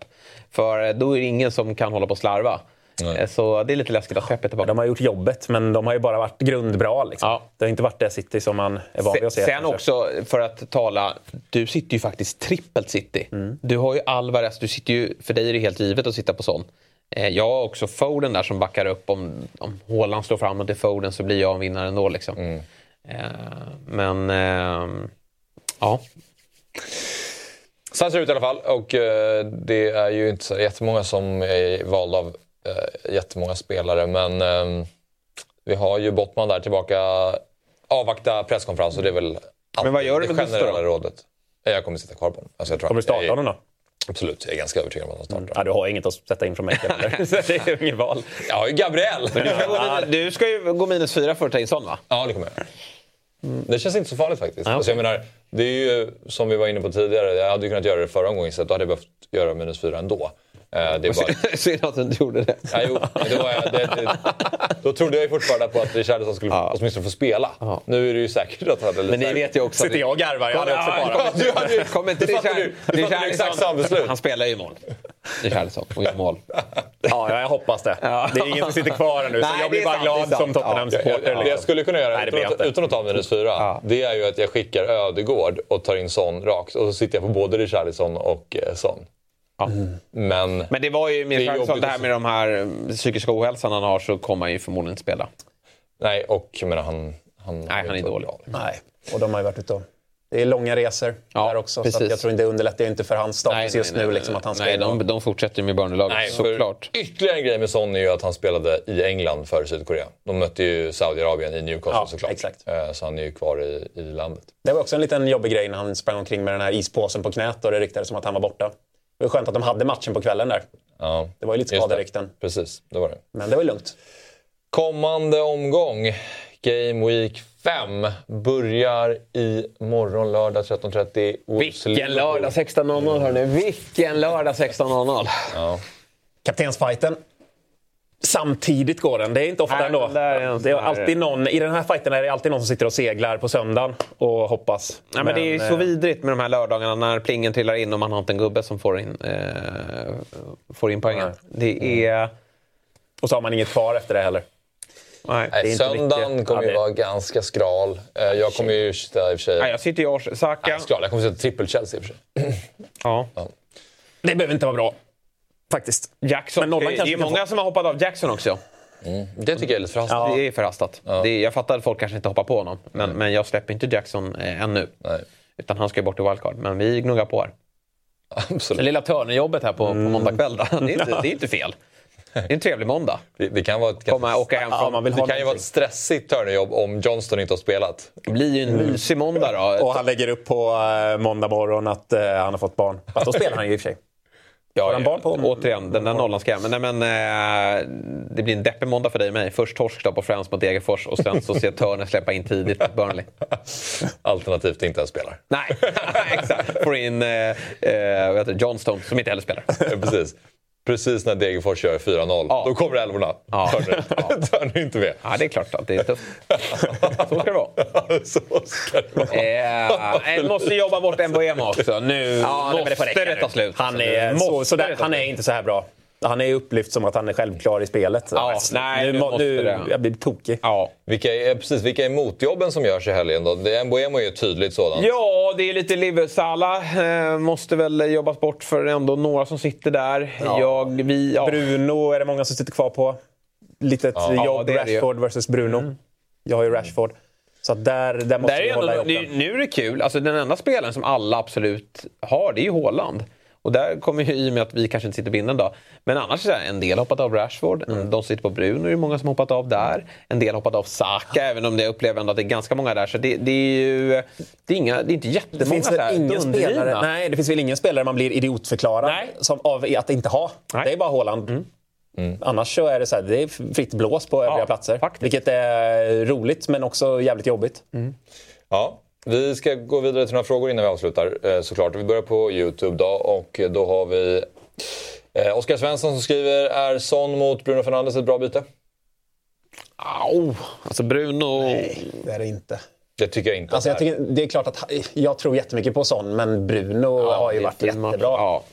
För eh, då är det ingen som kan hålla på och slarva. Nej. Eh, Så det är lite läskigt att är tillbaka. De har gjort jobbet, men de har ju bara varit grundbra. Liksom. Ja. Det har inte varit det City som man är van vid att se. Sen kanske. också, för att tala, du sitter ju faktiskt trippelt City. Mm. Du har ju Alvarez, du sitter ju, för dig är det helt givet att sitta på sån. Eh, Jag har också Foden där som backar upp. Om, om Haaland slår fram till Foden så blir jag en vinnare ändå. Liksom. Mm. Eh, men, ja. Så här ser det ut i alla fall. Och det är ju inte så jättemånga som är valda av eh, jättemånga spelare. Men eh, vi har ju Bottman där tillbaka. Avvakta presskonferens och det är väl Men vad gör du det med Gusto generella då? rådet. Jag kommer sitta kvar på honom. Alltså, jag tror Kommer du starta honom då? Absolut, jag är ganska övertygad om att han startar. Ja, du har inget att sätta in från mig heller. Så det är inget val. Jag har ju Gabriel! Du, ska gå minus, du ska ju gå minus fyra för att ta in sån va? Ja, det kommer jag göra. Det känns inte så farligt faktiskt. Ja, Alltså, jag menar, det är ju som vi var inne på tidigare. Jag hade ju kunnat göra det förra omgången så då hade jag behövt göra minus fyra ändå. Eh, Det är bara... Synd att du inte gjorde det. Ja, jo, det var, jag- det, det, då trodde jag ju fortfarande på att Richarlison skulle Ja. åtminstone få spela. Ja. Nu är det ju säkert att han hade Men ni vet ju också... Sitter jag och garvar? Jag hade också bara. Du hade ju- Kommer inte du fattade Richard- ju- du fattade ju exakt samma beslut. Han spelar ju i mål. Richarlison och gör mål. Ja, jag hoppas det. Det är ingen som sitter kvar här nu, så Nej, jag blir bara glad som Tottenham-supporter. Det jag liksom. skulle kunna göra utan, att, ta minus fyra, det är ju att jag skickar Ödegård och tar in Son rakt. Och så sitter jag på både Richarlison och eh, Son. Ja. Men, Men det var ju med Det är Richarlison, jobbigt det här med de här eh, psykiska ohälsan han har så kommer han ju förmodligen inte spela. nej, och menar, han... han Nej, han är inte dålig. bra. Nej, och de har ju varit ute och... Det är långa resor Ja, där också, så precis. att jag tror inte det underlättar ju inte för hans status just nu. Liksom, att han ska nej de, de fortsätter ju med Burnley-laget Nej, såklart. ytterligare en grej med Son är ju att han spelade i England för Sydkorea. De mötte ju Saudiarabien i Newcastle Ja, såklart. exakt. Eh, Så han är ju kvar i, i landet. Det var också en liten jobbig grej när han sprang omkring med den här ispåsen på knät och det ryktades som att han var borta. Det var skönt att de hade matchen på kvällen där. Ja, Det var ju lite skaderykten. Precis, det var det. Men det var lugnt. Kommande omgång, Game Week 5, börjar i morgon lördag 13.30. Wolves Vilken lördag 16.00 hörni. Vilken lördag 16.00. Ja. Kaptensfighten. Samtidigt går den. Det är inte ofta Nej, ändå. men där är Det är alltid någon, I den här fighten är det alltid någon som sitter och seglar på söndagen och hoppas. Nej, men det är ju så eh, vidrigt med de här lördagarna när plingen trillar in och man har inte en gubbe som får in, eh, får in poängen. Det är... Och så har man inget kvar efter det heller. Nej. Det Nej, söndagen mycket. kommer Ja, ju det- vara ganska skral. Eh, Jag kommer ju sitta i och för sig... Nej, jag sitter i Ars, Saka. Nej, skral. Jag kommer sitta trippel-Chelsea i och för sig. Ja. Det behöver inte vara bra. Faktiskt. Jackson. Men nollan det kanske är kan många få- som har hoppat av Jackson också. Det tycker jag är lite förhastat. Det är förhastat. Det är, jag fattar att folk kanske inte hoppar på honom. Men, men jag släpper inte Jackson eh, ännu. Nej, Utan han ska ju bort i wildcard. Men vi gnuggar på här. Det absolut. lilla Turner-jobbet här på, på måndag kväll. då. Det är, inte, det är inte fel. Det är en trevlig måndag. Det, det kan vara ett, Komma, åka hem Ja, från... man vill det ha kan ju vara ett stressigt Turnerjobb om Johnston inte har spelat. Det blir ju en mysig måndag då. Och han lägger upp på eh, måndag morgon att eh, han har fått barn. Fast då spelar han ju i och för sig. Ja, han barn på? Återigen, den där nollan ska jag. Men, nej, men, eh, det blir en deppig måndag för dig och mig. Först torsk då på Friends mot Degerfors och sen så ser Turner släppa in tidigt mot Burnley. Alternativt inte ens spelar. Nej, exakt. Får in eh, eh, vad heter det, John Stone som inte heller spelar. Precis. Precis när Degerfors gör 4-0, Ja. då kommer älvorna. Ja. Turner är inte med. Ja, det är klart att det är tufft. Så ska det vara. Så ska det vara. Eh, måste jobba bort Mbuema också. Nu Ja, det måste räcka det nu. ta slut. Han är, måste så, så där, det han är inte så här bra. Han är upplyft som att han är självklar i spelet. Ja, Alltså, nej, nu, nu må- måste nu, det. Jag blir tokig. Ja. Vilka är, precis, vilka är motjobben som görs i helgen då? Det- Mbuemo är ju ett tydligt sådant. Ja, det är lite Liversala. Eh, måste väl jobbas bort för ändå några som sitter där. Jag, vi, ja. Bruno är det många som sitter kvar på. Litet Ja, jobb, det är det ju. Rashford versus Bruno. Jag har ju Rashford. Så där, där måste Där vi hålla ändå, ihop den. nu är det kul. Alltså, den enda spelaren som alla absolut har, det är ju Haaland. Och där kommer ju i och med att vi kanske inte sitter binden då. Men annars är det en del hoppat av Rashford. Mm. De som sitter på Bruno är det många som hoppat av där. En del hoppat av Saka, även om jag upplever ändå att det är ganska många där. Så det, det är ju det är inga, det är inte Det jättemånga finns så väl ingen spelare, nej, det finns väl ingen spelare man blir idiotförklarad Nej. som, av att inte ha. Nej. Det är bara Haaland. Annars så är det så här, det är fritt blås på övriga Ja, platser. faktiskt. Vilket är roligt men också jävligt jobbigt. Ja, vi ska gå vidare till några frågor innan vi avslutar eh, såklart. Vi börjar på Youtube då och då har vi eh, Oskar Svensson som skriver Är Son mot Bruno Fernandes ett bra byte? Au, alltså Bruno... Det är det inte. Det tycker jag inte. Alltså jag att det är. tycker, det är klart att jag tror jättemycket på sån, men Bruno har ju varit jättebra. Ja.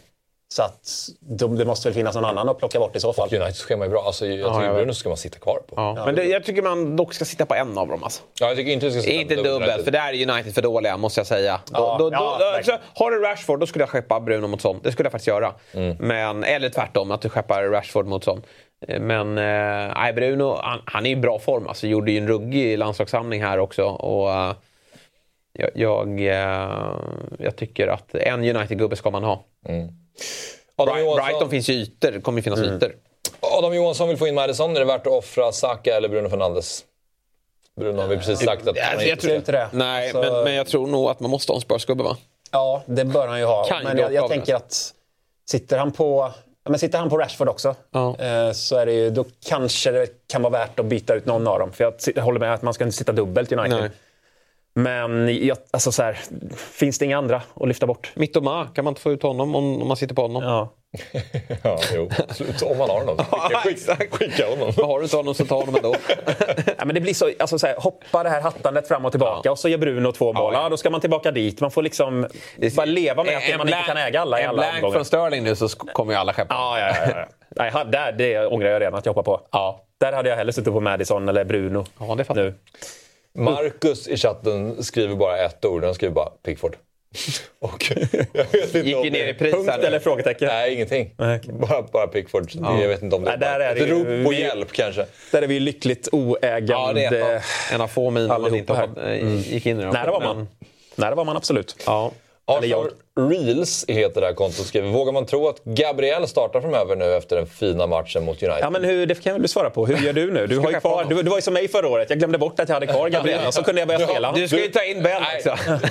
Så att de, det måste väl finnas någon annan att plocka bort i så fall. Uniteds schema är bra. Alltså, jag tycker jag vet. Bruno ska man sitta kvar på. Ja. Men det, jag tycker man dock ska sitta på en av dem. Alltså. Ja, jag tycker inte vi ska sitta Inte dubbelt, för där är United för dåliga måste jag säga. Då, Ja, då, ja, då, verkligen. så, har du Rashford, då skulle jag skeppa Bruno mot Son. Det skulle jag faktiskt göra. Men, eller tvärtom, att du skeppar Rashford mot Son. Men eh, Bruno, han, han är i bra form. Alltså, gjorde ju en ruggig landslagssamling här också. Och, eh, jag, jag, eh, jag tycker att en United-gubbe ska man ha. Adam, Brighton, Johansson, finns ju ytor, kommer ju finnas ytor. Adam Johansson vill få in Madison. Är det värt att offra Saka eller Bruno Fernandes? Bruno har vi precis sagt att inte jag tror inte det. Nej, Så- men, men jag tror nog att man måste ha en Spurs-gubbe va? Ja, det bör han ju ha. Kan men jag, jag tänker att sitter han på men sitter han på Rashford också Ja. eh, så är det ju, då kanske det kan vara värt att byta ut någon av dem. För jag håller med att man ska inte sitta dubbelt i United. Nej. Men jag, alltså så här, finns det inga andra att lyfta bort? Mittoma, kan man inte få ut honom om, om man sitter på honom? Ja. Ja, jo, absolut. Om man har honom. Skicka, skicka, skicka honom. Har du inte honom så ta honom ändå. Ja, men det blir så, alltså så här, hoppa det här hattandet fram och tillbaka och så gör Bruno två mål. ja. Ja, då ska man tillbaka dit. Man får liksom bara leva med att man inte kan äga alla i En alla blank omgångar. från Sterling nu så kommer ju alla skeppa. Ja, ja, ja. ja. Nej, där, det ångrar jag redan att jag hoppar på. Ja. Där hade jag hellre suttit på Madison eller Bruno. Ja, det fattar nu. Marcus i chatten skriver bara ett ord. Han skriver bara Pickford. Och jag vet inte Gick om ju ner det- i pris Punkt eller frågetecken? Nej, ingenting. Nej. Bara, bara Pickford. Det- Jag vet inte om det Nej, där är ett det ju- rop på vi- hjälp kanske. Där är vi lyckligt oägande. Ja, det är av- en av få miner man inte hoppade, gick in i. det var man. Nej, det var man absolut. Ja. Jag. Arsenal Reels heter det här kontot. Skriver, vågar man tro att Gabriel startar framöver nu efter den fina matchen mot United? Ja, men hur, det kan väl du svara på. Hur gör du nu? Du, har ju kvar, du, du var ju som mig förra året. Jag glömde bort att jag hade kvar Gabriel. Så kunde jag börja spela. Du ska ju ta in Ben Nej. också.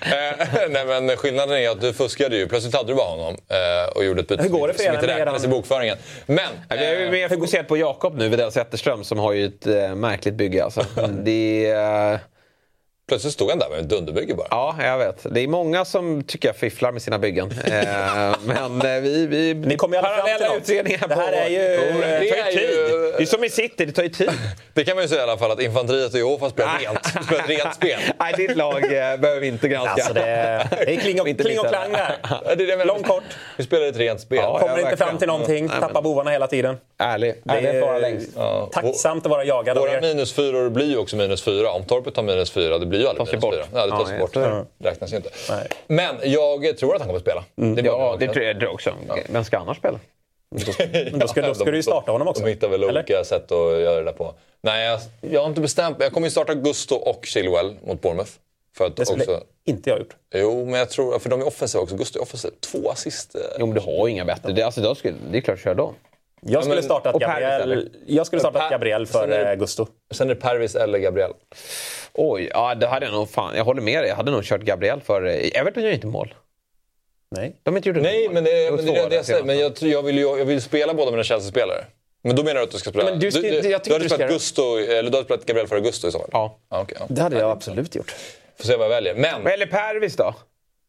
Eh, nej, men skillnaden är att du fuskade ju. Plötsligt hade du bara honom eh, och gjorde ett byte Hur går det som för er inte räknades i bokföringen. Men... Vi är ju eh, mer fokuserat på Jakob nu, Widell Zetterström, som har ju ett äh, märkligt bygge. Alltså. Det är... Plötsligt stod han där med ett dunderbygge bara. Ja, jag vet. Det är många som tycker jag fifflar med sina byggen. Eh, men eh, vi... vi Ni kommer ju aldrig fram till något. Det här på- är ju- Det är ju- Det är som i City, det tar ju tid. Det kan man ju säga i alla fall att infanteriet och Jehovah spelar rent, spelar ett rent spel. Nej, ditt lag eh, behöver vi inte granska. Alltså det, det är kling och, Inte kling och klang där. Det är det jag menar. Lång kort. Vi spelar ett rent spel. Ja, Kommer inte fram till någonting. Nej, Tappar bovarna hela tiden. Ärlig. Det Ärlighet bara är längst. Ja. tacksamt att vara jagad Våra er. minusfyror blir ju också minus fyra. Om Torpet tar minus fyra, det blir ju aldrig minus bort. fyra. Ja, det tas Ja, bort. är det. Det räknas ju inte. Nej. Men jag tror att han kommer spela. Det är bara Ja, det tror jag också. Vem ska annars spela? Men då ska, då ska du ju starta honom också. De hittar väl Eller? olika sätt att göra det där på. Nej, jag, jag har inte bestämt. Jag kommer ju starta Gusto och Chilwell mot Bournemouth. För att Det skulle också... inte jag gjort. Jo, men jag tror... För de är offensiva också. Gusto är offensiv. Två assist. eh, Jo, men du har ju inga bättre. Det, alltså, då skulle, det är klart att köra då. Jag skulle men- startat Gabriel, eller? jag skulle startat Gabriel Sen för är det- Gusto. Sen är det Pervis eller Gabriel. Oj, ja, det hade jag nog fan. Jag håller med dig. Jag hade nog kört Gabriel för... eh, Everton gör ju inte mål. Nej. De inte gjort ett Nej, men det, men det det jag säger. senast. Men jag, jag, vill ju, jag vill spela båda mina Chelsea-spelare. Men då menar du att du ska spela... Men du ska- du, jag du, du hade ska spelat Gusto, eller du hade spelat Gabriel före Gusto i så fall? Ja. Ja, okej, ja. Det hade jag absolut gjort. Får se vad jag väljer. Men, Eller Pervis då?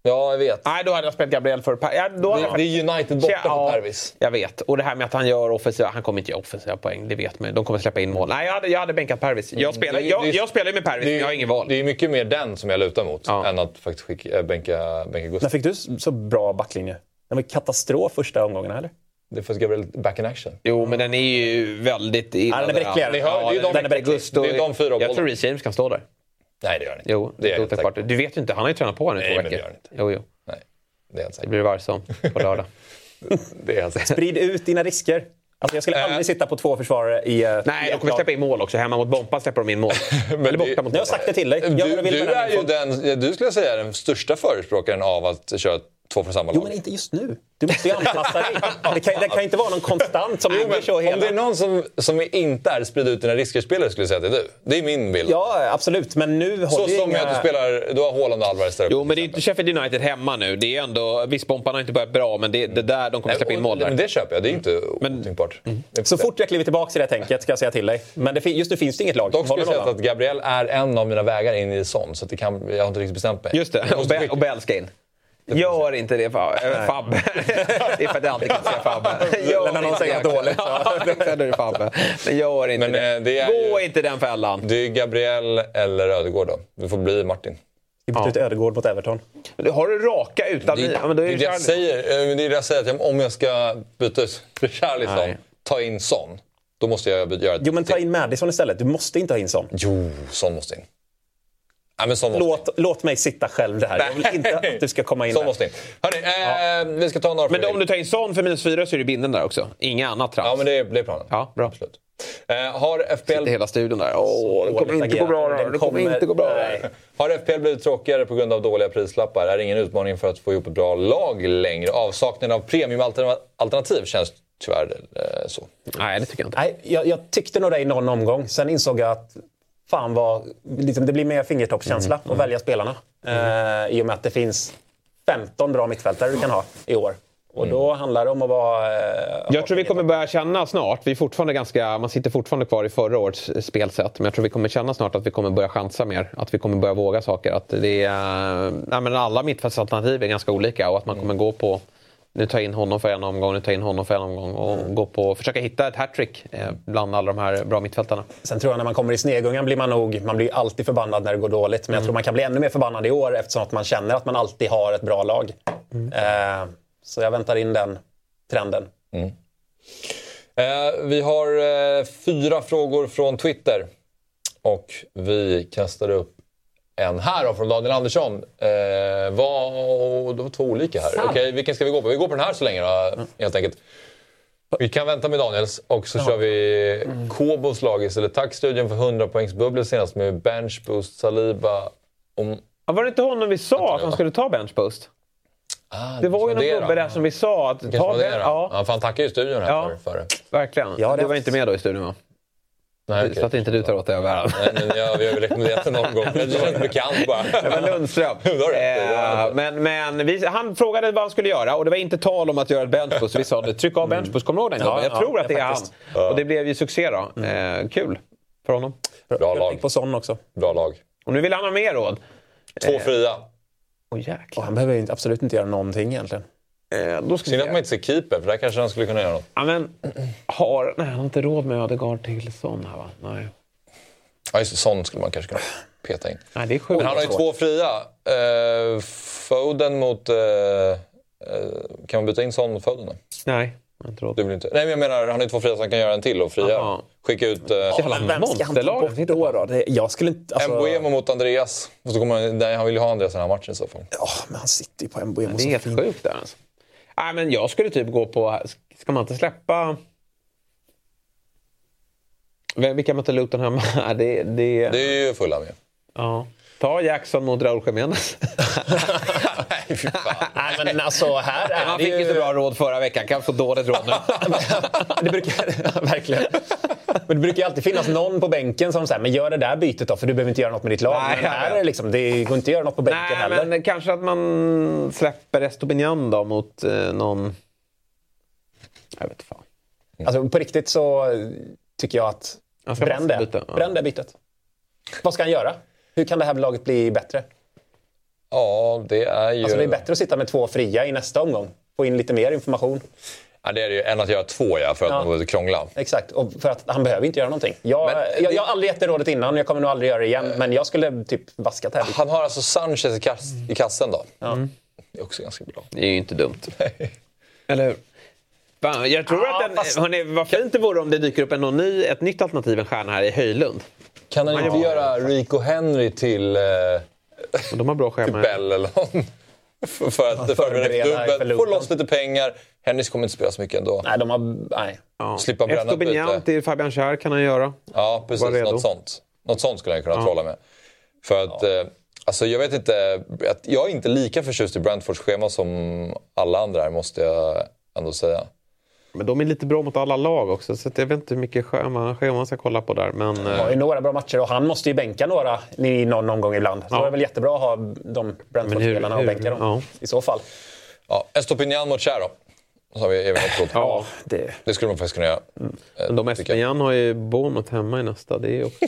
Ja jag vet. Nej, då hade jag spelat Gabriel för Per. Ja, då hade jag Det, det är United borta för Pervis. Jag vet. Och det här med att han gör offensiva... Han kommer inte göra offensiva poäng, det vet man. De kommer släppa in mål. Nej, jag hade, jag hade bänkat Pervis. Jag spelar, Det- jag, det- jag spelar ju med Pervis, Det men jag har ingen val. Det är mycket mer den som jag lutar mot Ja. än att faktiskt skicka, äh, bänka, bänka Gusto. När fick du så bra backlinje? Det var katastrof första omgångarna, eller? Det att Gabriel back in action. Jo, men den är ju väldigt illa. Ja, den är bräckligare. Hör, det är ju de- den är bräcklig. Gusto, det är de fyra Jag tror Reece James kan stå där. Nej, det gör han inte. Jo, det helt säker klart. Du vet ju inte, han har ju tränat på honom i Nej, två men det veckor. gör han inte. Jo, jo. Nej, det är jag helt Det blir Varsson på lördag. Det är jag säker Sprid ut dina risker. Alltså, jag skulle Äh. aldrig sitta på två försvarare i... eh, Nej, i de kommer släppa in mål också. Hemma mot Bompa släpper de in mål. Eller borta mot Jag har sagt det till dig. Du, du är ju den, du skulle säga den största förespråkaren av att köra två från samma Jo, lag. men inte just nu. Du måste ju anpassa dig. Det kan, det kan inte vara någon konstant som Jo, men så hela... Om det är någon som, som inte är sprid ut dina risker-spelare skulle jag säga att det är du. Det är min bild. Ja, absolut. Men nu Så håller ju som inga... att du spelar, du har Haaland och Alvarez där Jo, men det är inte Sheffield United hemma nu. Det är ändå... Visst, Bompan har inte börjat bra, men det är det där de kommer släppa in mål Men där. det köper jag, det är inte Men- otänkbart. Är Så fort jag kliver tillbaka i det tänket ska jag säga till dig. Men det, just nu finns det inget lag Dock skulle jag säga att Gabriel är en av mina vägar in i sån, så att det kan, jag har inte riktigt bestämt mig. Just det, Be- och Bell ska in. Gör inte det Fab- Fabbe. det är för att jag alltid kan säga Fabbe. Gör När någon säger det. dåligt, så. Är det Fabbe. Men gör inte Men, det. eh, det är Gå ju- inte den fällan. Det är Gabriel eller Ödegård då. Det får bli Martin. Vi bytte ut Ödegård mot Everton. Har du raka utan... Det, ja, men då är det, det, jag säger, eh, men det är det jag säger, att om jag ska byta ut Richarlison, ta in Son, då måste jag byta- göra ett Jo, men ta in Madison istället. Du måste inte ha in sån. Jo, Son måste in. In. Låt, låt mig sitta själv där. Jag vill inte att du ska komma in Son där. måste in. Hörni, eh, vi ska ta några Men om du tar in Son för minus fyra så är det binden där också. Inga annat trams. Ja, men det är, det är planen. Ja, bra. Absolut. Eh, har, FPL, Sitter hela studion där. Åh, det kommer inte gå bra. Det kommer inte gå bra. Nej. har FPL blivit tråkigare på grund av dåliga prislappar? Är det ingen utmaning för att få ihop ett bra lag längre? Avsaknaden av premiumalternativ känns tyvärr eh, så. Nej, det tycker jag inte. Nej, jag, jag tyckte nog det i någon omgång. Sen insåg jag att fan vad, liksom, det blir mer fingertoppskänsla Mm. att välja spelarna. Eh, I och med att det finns 15 bra mittfältare du kan ha i år. Och då handlar det om att vara... Eh, Mm. Jag tror vi kommer börja känna snart, vi är fortfarande ganska, man sitter fortfarande kvar i förra årets spelsätt, men jag tror vi kommer känna snart att vi kommer börja chansa mer. Att vi kommer börja våga saker. Att det är, nej, men alla mittfältsalternativ är ganska olika och att man kommer gå på nu tar jag in honom för en omgång, nu tar jag in honom för en omgång och gå på, försöka hitta ett hattrick eh, bland alla de här bra mittfältarna. Sen tror jag när man kommer i snegungan blir man nog, man blir alltid förbannad när det går dåligt. Men jag tror man kan bli ännu mer förbannad i år eftersom att man känner att man alltid har ett bra lag. Eh, så jag väntar in den trenden. Eh, vi har eh, fyra frågor från Twitter. Och vi kastar upp en här då, från Daniel Andersson. Eh, vad, det var två olika här. Okej, vilken ska vi gå på? Vi går på den här så länge då, helt enkelt. Vi kan vänta med Daniels och så kör vi Kobos lag istället. Tack studion för 100 poängs bubbel senast med bench boost, Saliba. Om, Ja, var det inte honom vi sa att han skulle ta benchpost? ah, Det var ju någon gubbe där som vi sa att ta var det ja, Ja, för han tackar ju studion här Ja. för, för verkligen. Ja, det- du var inte med då i studion va? Nej, okej. Så att inte du tar åt dig av äran. Nej, men jag, vi har väl rekommenderat det någon gång. Det känns bekant bara. Det var Lundström. Eh, men men vi, han frågade vad han skulle göra och det var inte tal om att göra ett benchboost. Vi sa det, tryck av benchboost. Kommer du ihåg den Ja? Jag ja, tror att det är faktiskt. han. Och det blev ju succé då. Eh, kul för honom. Bra Jag lag. gick på sån också. Bra lag. Och nu vill han ha mer råd. Två fria. Åh Och jäklar. han behöver inte- absolut inte göra någonting egentligen. Eh, då ska vi Synd att man inte ser keeper, för där kanske han skulle kunna göra något. Ja, men, har, nej, han har inte råd med Ödegaard till sån här va? Nej. Ja, just sån skulle man kanske kunna peta in. nej, det är sjukt. Men han har ju två fria. Eh, Foden mot... Eh, eh, kan man byta in sån mot Foden då? Nej, jag har inte. Nej, men jag menar, han har ju två fria så han kan göra en till och fria. Aha. Skicka ut eh, Jävla Vem ska han ta bort då? på. då? Det, jag skulle inte... Alltså, Mbuemo mot Andreas. Och så kommer han, nej, han vill ju ha Andreas i den här matchen i så fall. Ja, men han sitter ju på Mbuemo Det är helt sjukt där alltså. Nej, men jag skulle typ gå på... Ska man inte släppa... Vem- Vilka möter Luton hemma? det, det, Det är ju fulla med. ja. Ta Jackson mot Raúl Jiménez. Nej, fy fan. Nej, men alltså här är det fick ju... inte bra råd förra veckan. Kan få dåligt råd nu. det brukar, verkligen. Men det brukar ju alltid finnas någon på bänken som säger men gör det där bytet då för du behöver inte göra något med ditt lag. Nej, men här är det, liksom, det går inte att göra något på bänken Nej, heller. men kanske att man släpper Estopinian då mot eh, någon... Jag vet fan. Alltså, på riktigt så tycker jag att bränn det. ja. Bränn det bytet. Vad ska han göra? Hur kan det här laget bli bättre? Ja, det är ju... Alltså, det är bättre att sitta med två fria i nästa omgång. Få in lite mer information. Ja, det är det ju än att göra två ja, för att Ja. man behöver krångla. Exakt, och för att han behöver inte göra någonting. Jag, Men- jag, jag har aldrig gett det rådet innan, jag kommer nog aldrig göra det igen. Men jag skulle typ vaskat det här. Han har alltså Sanchez i, kass, i kassen då. Det är också ganska bra. Det är ju inte dumt. Eller hur? Fan, jag tror Ja, att den, fast- hörni, vad fint det vore om det dyker upp en ny, ett nytt alternativ, en stjärna här i Höjlund. Kan han inte göra Rico Henry till eh, De har bra schema. Bell eller någon? för, för att förbereda för få loss lite pengar. Henrys kommer inte spela så mycket ändå. Nej, de har... Nej. Ja. Slippa bränna ett Estopinian byte. till Fabian Schär kan han göra. Ja, precis. Något sånt. Något sånt skulle han kunna trolla med. För att, eh, alltså jag vet inte. att Jag är inte lika förtjust i Brentfords schema som alla andra här, måste jag ändå säga. Men de är lite bra mot alla lag också, så jag vet inte hur mycket schema, schema man ska kolla på där. Men, De har ju eh, några bra matcher och han måste ju bänka några i någon omgång ibland. Så Ja. det är väl jättebra att ha de Brentford-spelarna och bänka dem ja. i så fall. Ja, Estopinian mot Cher då. Så har vi ett ja. ja, Det, Det skulle de faktiskt kunna göra. men de tycker jag. Estopinian har ju Bournemouth hemma i nästa. Det är också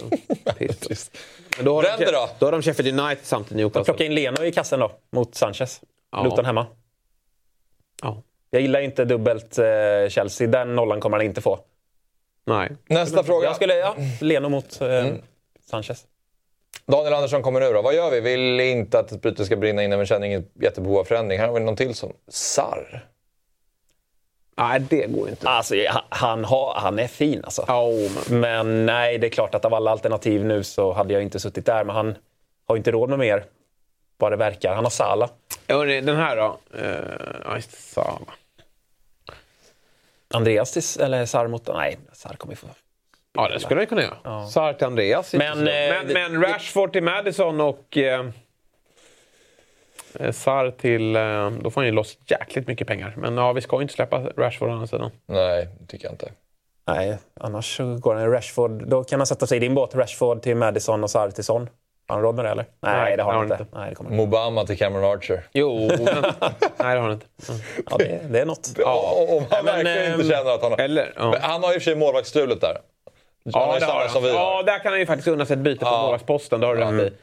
piss. Men då har, Bränder de, då? då har de Sheffield United samtidigt Newcastle. plocka in Leno i kassen då, mot Sanchez. Ja. Luton hemma. Ja. Jag gillar inte dubbelt eh, Chelsea. Den nollan kommer han inte få. Nej. Nästa fråga. Jag skulle, ja, Leno mot eh, Sanchez. Daniel Andersson kommer nu då. Vad gör vi? Vill inte att ett byte ska brinna innan vi känner inget jättebehov av förändring. Här har vi någon till som Sarr. Nej, det går inte. Alltså, han, har, han är fin alltså. Ja, men... Men nej, det är klart att av alla alternativ nu så hade jag inte suttit där. Men han har ju inte råd med mer, vad det verkar. Han har Sala. Den här då. Uh, aj, Sala. Andreas till, eller Sar mot... Nej, Sar kommer ju få... Ja, det skulle jag kunna göra. Ja. Sarr till Andreas. Men, eh, men, det- men Rashford till Madison och eh, eh, Sarr till... Eh, då får han ju loss jäkligt mycket pengar. Men ja, vi ska ju inte släppa Rashford å andra sidan. Nej, det tycker jag inte. Nej, annars så går han Rashford. Då kan han sätta sig i din båt. Rashford till Madison och Sar till Son. Har han råd med det eller? Nej, Nej, det har han inte. har Nej, det kommer inte. Mobama till Cameron Archer. Jo, men... Nej, det har han inte. Mm. Ja, det, det är något. Ja, om han men, verkligen ehm, inte känner att han har... Eller, ja. Han har i och för sig målvaktsstrulet där. Samma har som vi har. Ja, där kan han ju faktiskt unna sig ett byte på Ja. målvaktsposten. Det har du rätt i.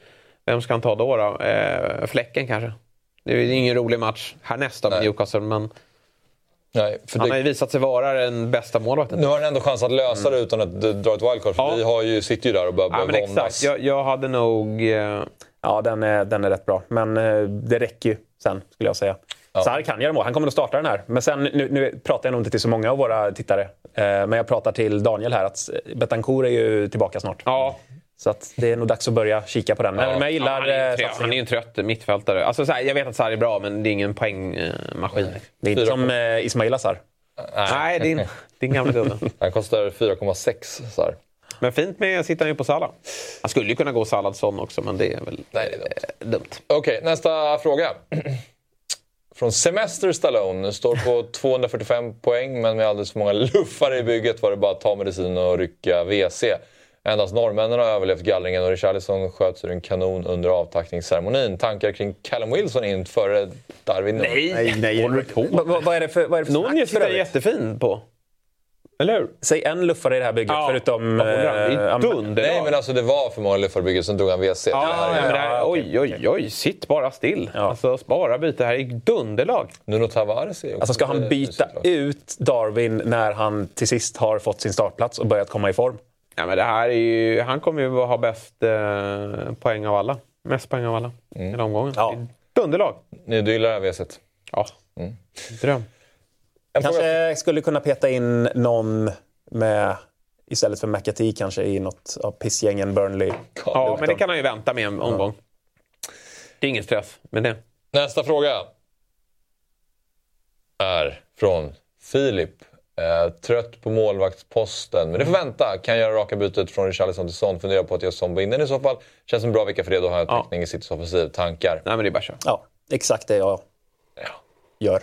Vem ska han ta då? då? Eh, fläcken kanske? Det är ju ingen rolig match härnäst av. Newcastle, men Nej, för han det, har ju visat sig vara den bästa målvakten. nu har han ändå chans att lösa det utan att dra ett wildcard. För Ja. vi har ju, sitter ju där och börjar Ja, men exakt. Jag, jag hade nog... Eh, Ja, den är, den är rätt bra. Men eh, det räcker ju sen, skulle jag säga. Ja. Sarr kan göra mål. Han kommer att starta den här. Men sen, nu, nu pratar jag nog inte till så många av våra tittare. Eh, men jag pratar till Daniel här att Betancourt är ju tillbaka snart. ja, Så att det är nog dags att börja kika på den. Men, men jag gillar han, är ja, trött, han är ju en trött mittfältare. Alltså, så här, jag vet att Sarri är bra, men det är ingen poängmaskin. Det är inte som eh, Ismail Azar. Nej, din, din gamla gubbe. Han kostar 4,6 så här. Men fint med sitter han ju på Salah. Han skulle ju kunna gå Salladsson också, men det är väl Nej, det är dumt. eh, dumt. Okej, nästa fråga. Från Semester Stallone. Står på 245 poäng, men med alldeles för många luffare i bygget var det bara att ta medicin och rycka WC. Endast norrmännen har överlevt gallringen och Richarlison sköt ur en kanon under avtackningsceremonin. Tankar kring Callum Wilson in före Darwin? Nej, nej, håller du på? Va- va- Vad är det för, vad är det för för övrigt? jättefin på. Eller hur? Säg en luffare i det här bygget Ja, förutom... vad? Det är eh. Nej, men alltså det var för många luffare i bygget, sen drog han WC. Ja, men det här, ja, oj, oj, oj. Sitt bara still. Ja. Alltså, spara byte. Här är dunderlag. Nuno Tavares är också Alltså ska han byta ut Darwin när han till sist har fått sin startplats och börjat komma i form? Ja, men det här är ju, han kommer ju ha bäst eh, poäng av alla. Mest poäng av alla i den omgången. Ja. Dunderlag. Ni du gillar det här WC't? Ja. Dröm. En fråga. Kanske skulle kunna peta in någon med istället för McAtee kanske i något av pissgängen Burnley. Ja, men det kan han ju vänta med en omgång. Det är ingen stress med det. Nästa fråga är från Filip Eh, trött på målvaktsposten. Men det får vänta. Kan göra raka bytet från Richarlison till Son. Funderar på att göra Son på innan i så fall. Känns som en bra vecka för det. Då har jag täckning i Citys offensiv. Tankar? Nej, men det är bara kör. Ja, exakt det jag gör.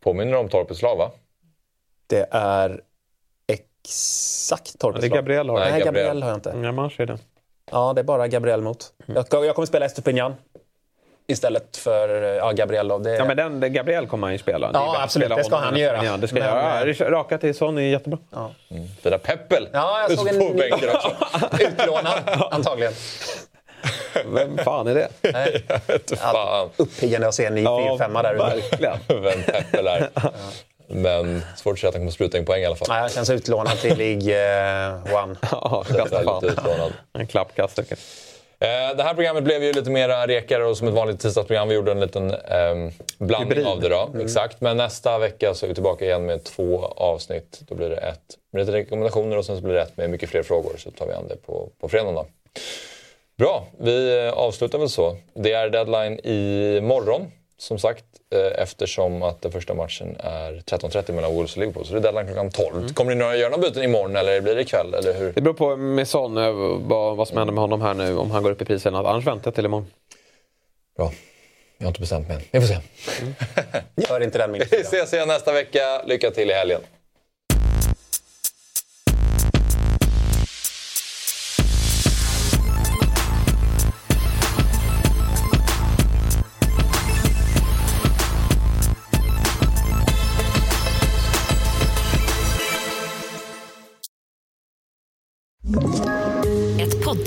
Påminner om Torpets slav, va? Det är exakt Det är Torpets lag. Gabriel har Nej, Nej, Gabriel. Gabriel har jag inte. Ja, man ser det. Ja, det är bara Gabriel mot. Jag, ska- jag kommer spela Estopignan istället för ja, Gabriel. Då. Det, Ja, men den, den Gabriel kommer han ju spela. Ja, absolut. spela Det ska han göra. Espinjan. Det ska Men, göra. Ja, Raka till Son är jättebra. Fina Peppel! Ja, jag såg en- bänken också. Utlånad, antagligen. Vem fan är det? Nej. Jag vet inte fan Uppiggande att se en ny 4-5 där ute. verkligen. vem Peppel är. Men svårt att säga att han kommer spruta in poäng i alla fall. Nej, han känns utlånad till League eh, One. Ja, fan. utlånad. En klappkast. okej. Eh, Det här programmet blev ju lite mera rekare och som ett vanligt tisdagsprogram. Vi gjorde en liten ehm, blandning Hybrid. av det då. Exakt. Men nästa vecka så är vi tillbaka igen med två avsnitt. Då blir det ett med lite rekommendationer och sen så blir det ett med mycket fler frågor. Så tar vi an det på, på fredag då. Bra, vi eh, avslutar väl så. Det är deadline i morgon som sagt eh, eftersom att den första matchen är 13.30 mellan Wolves och Liverpool. Så det är deadline klockan 12. Kommer ni några göra några byten imorgon eller blir det ikväll? Eller hur? Det beror på med Son, eh, vad, vad som händer med honom här nu. Om han går upp i pris eller något. Annars väntar jag till imorgon. Bra. Jag har inte bestämt mig än. Vi får se. Gör inte den min Vi ses igen nästa vecka. Lycka till i helgen.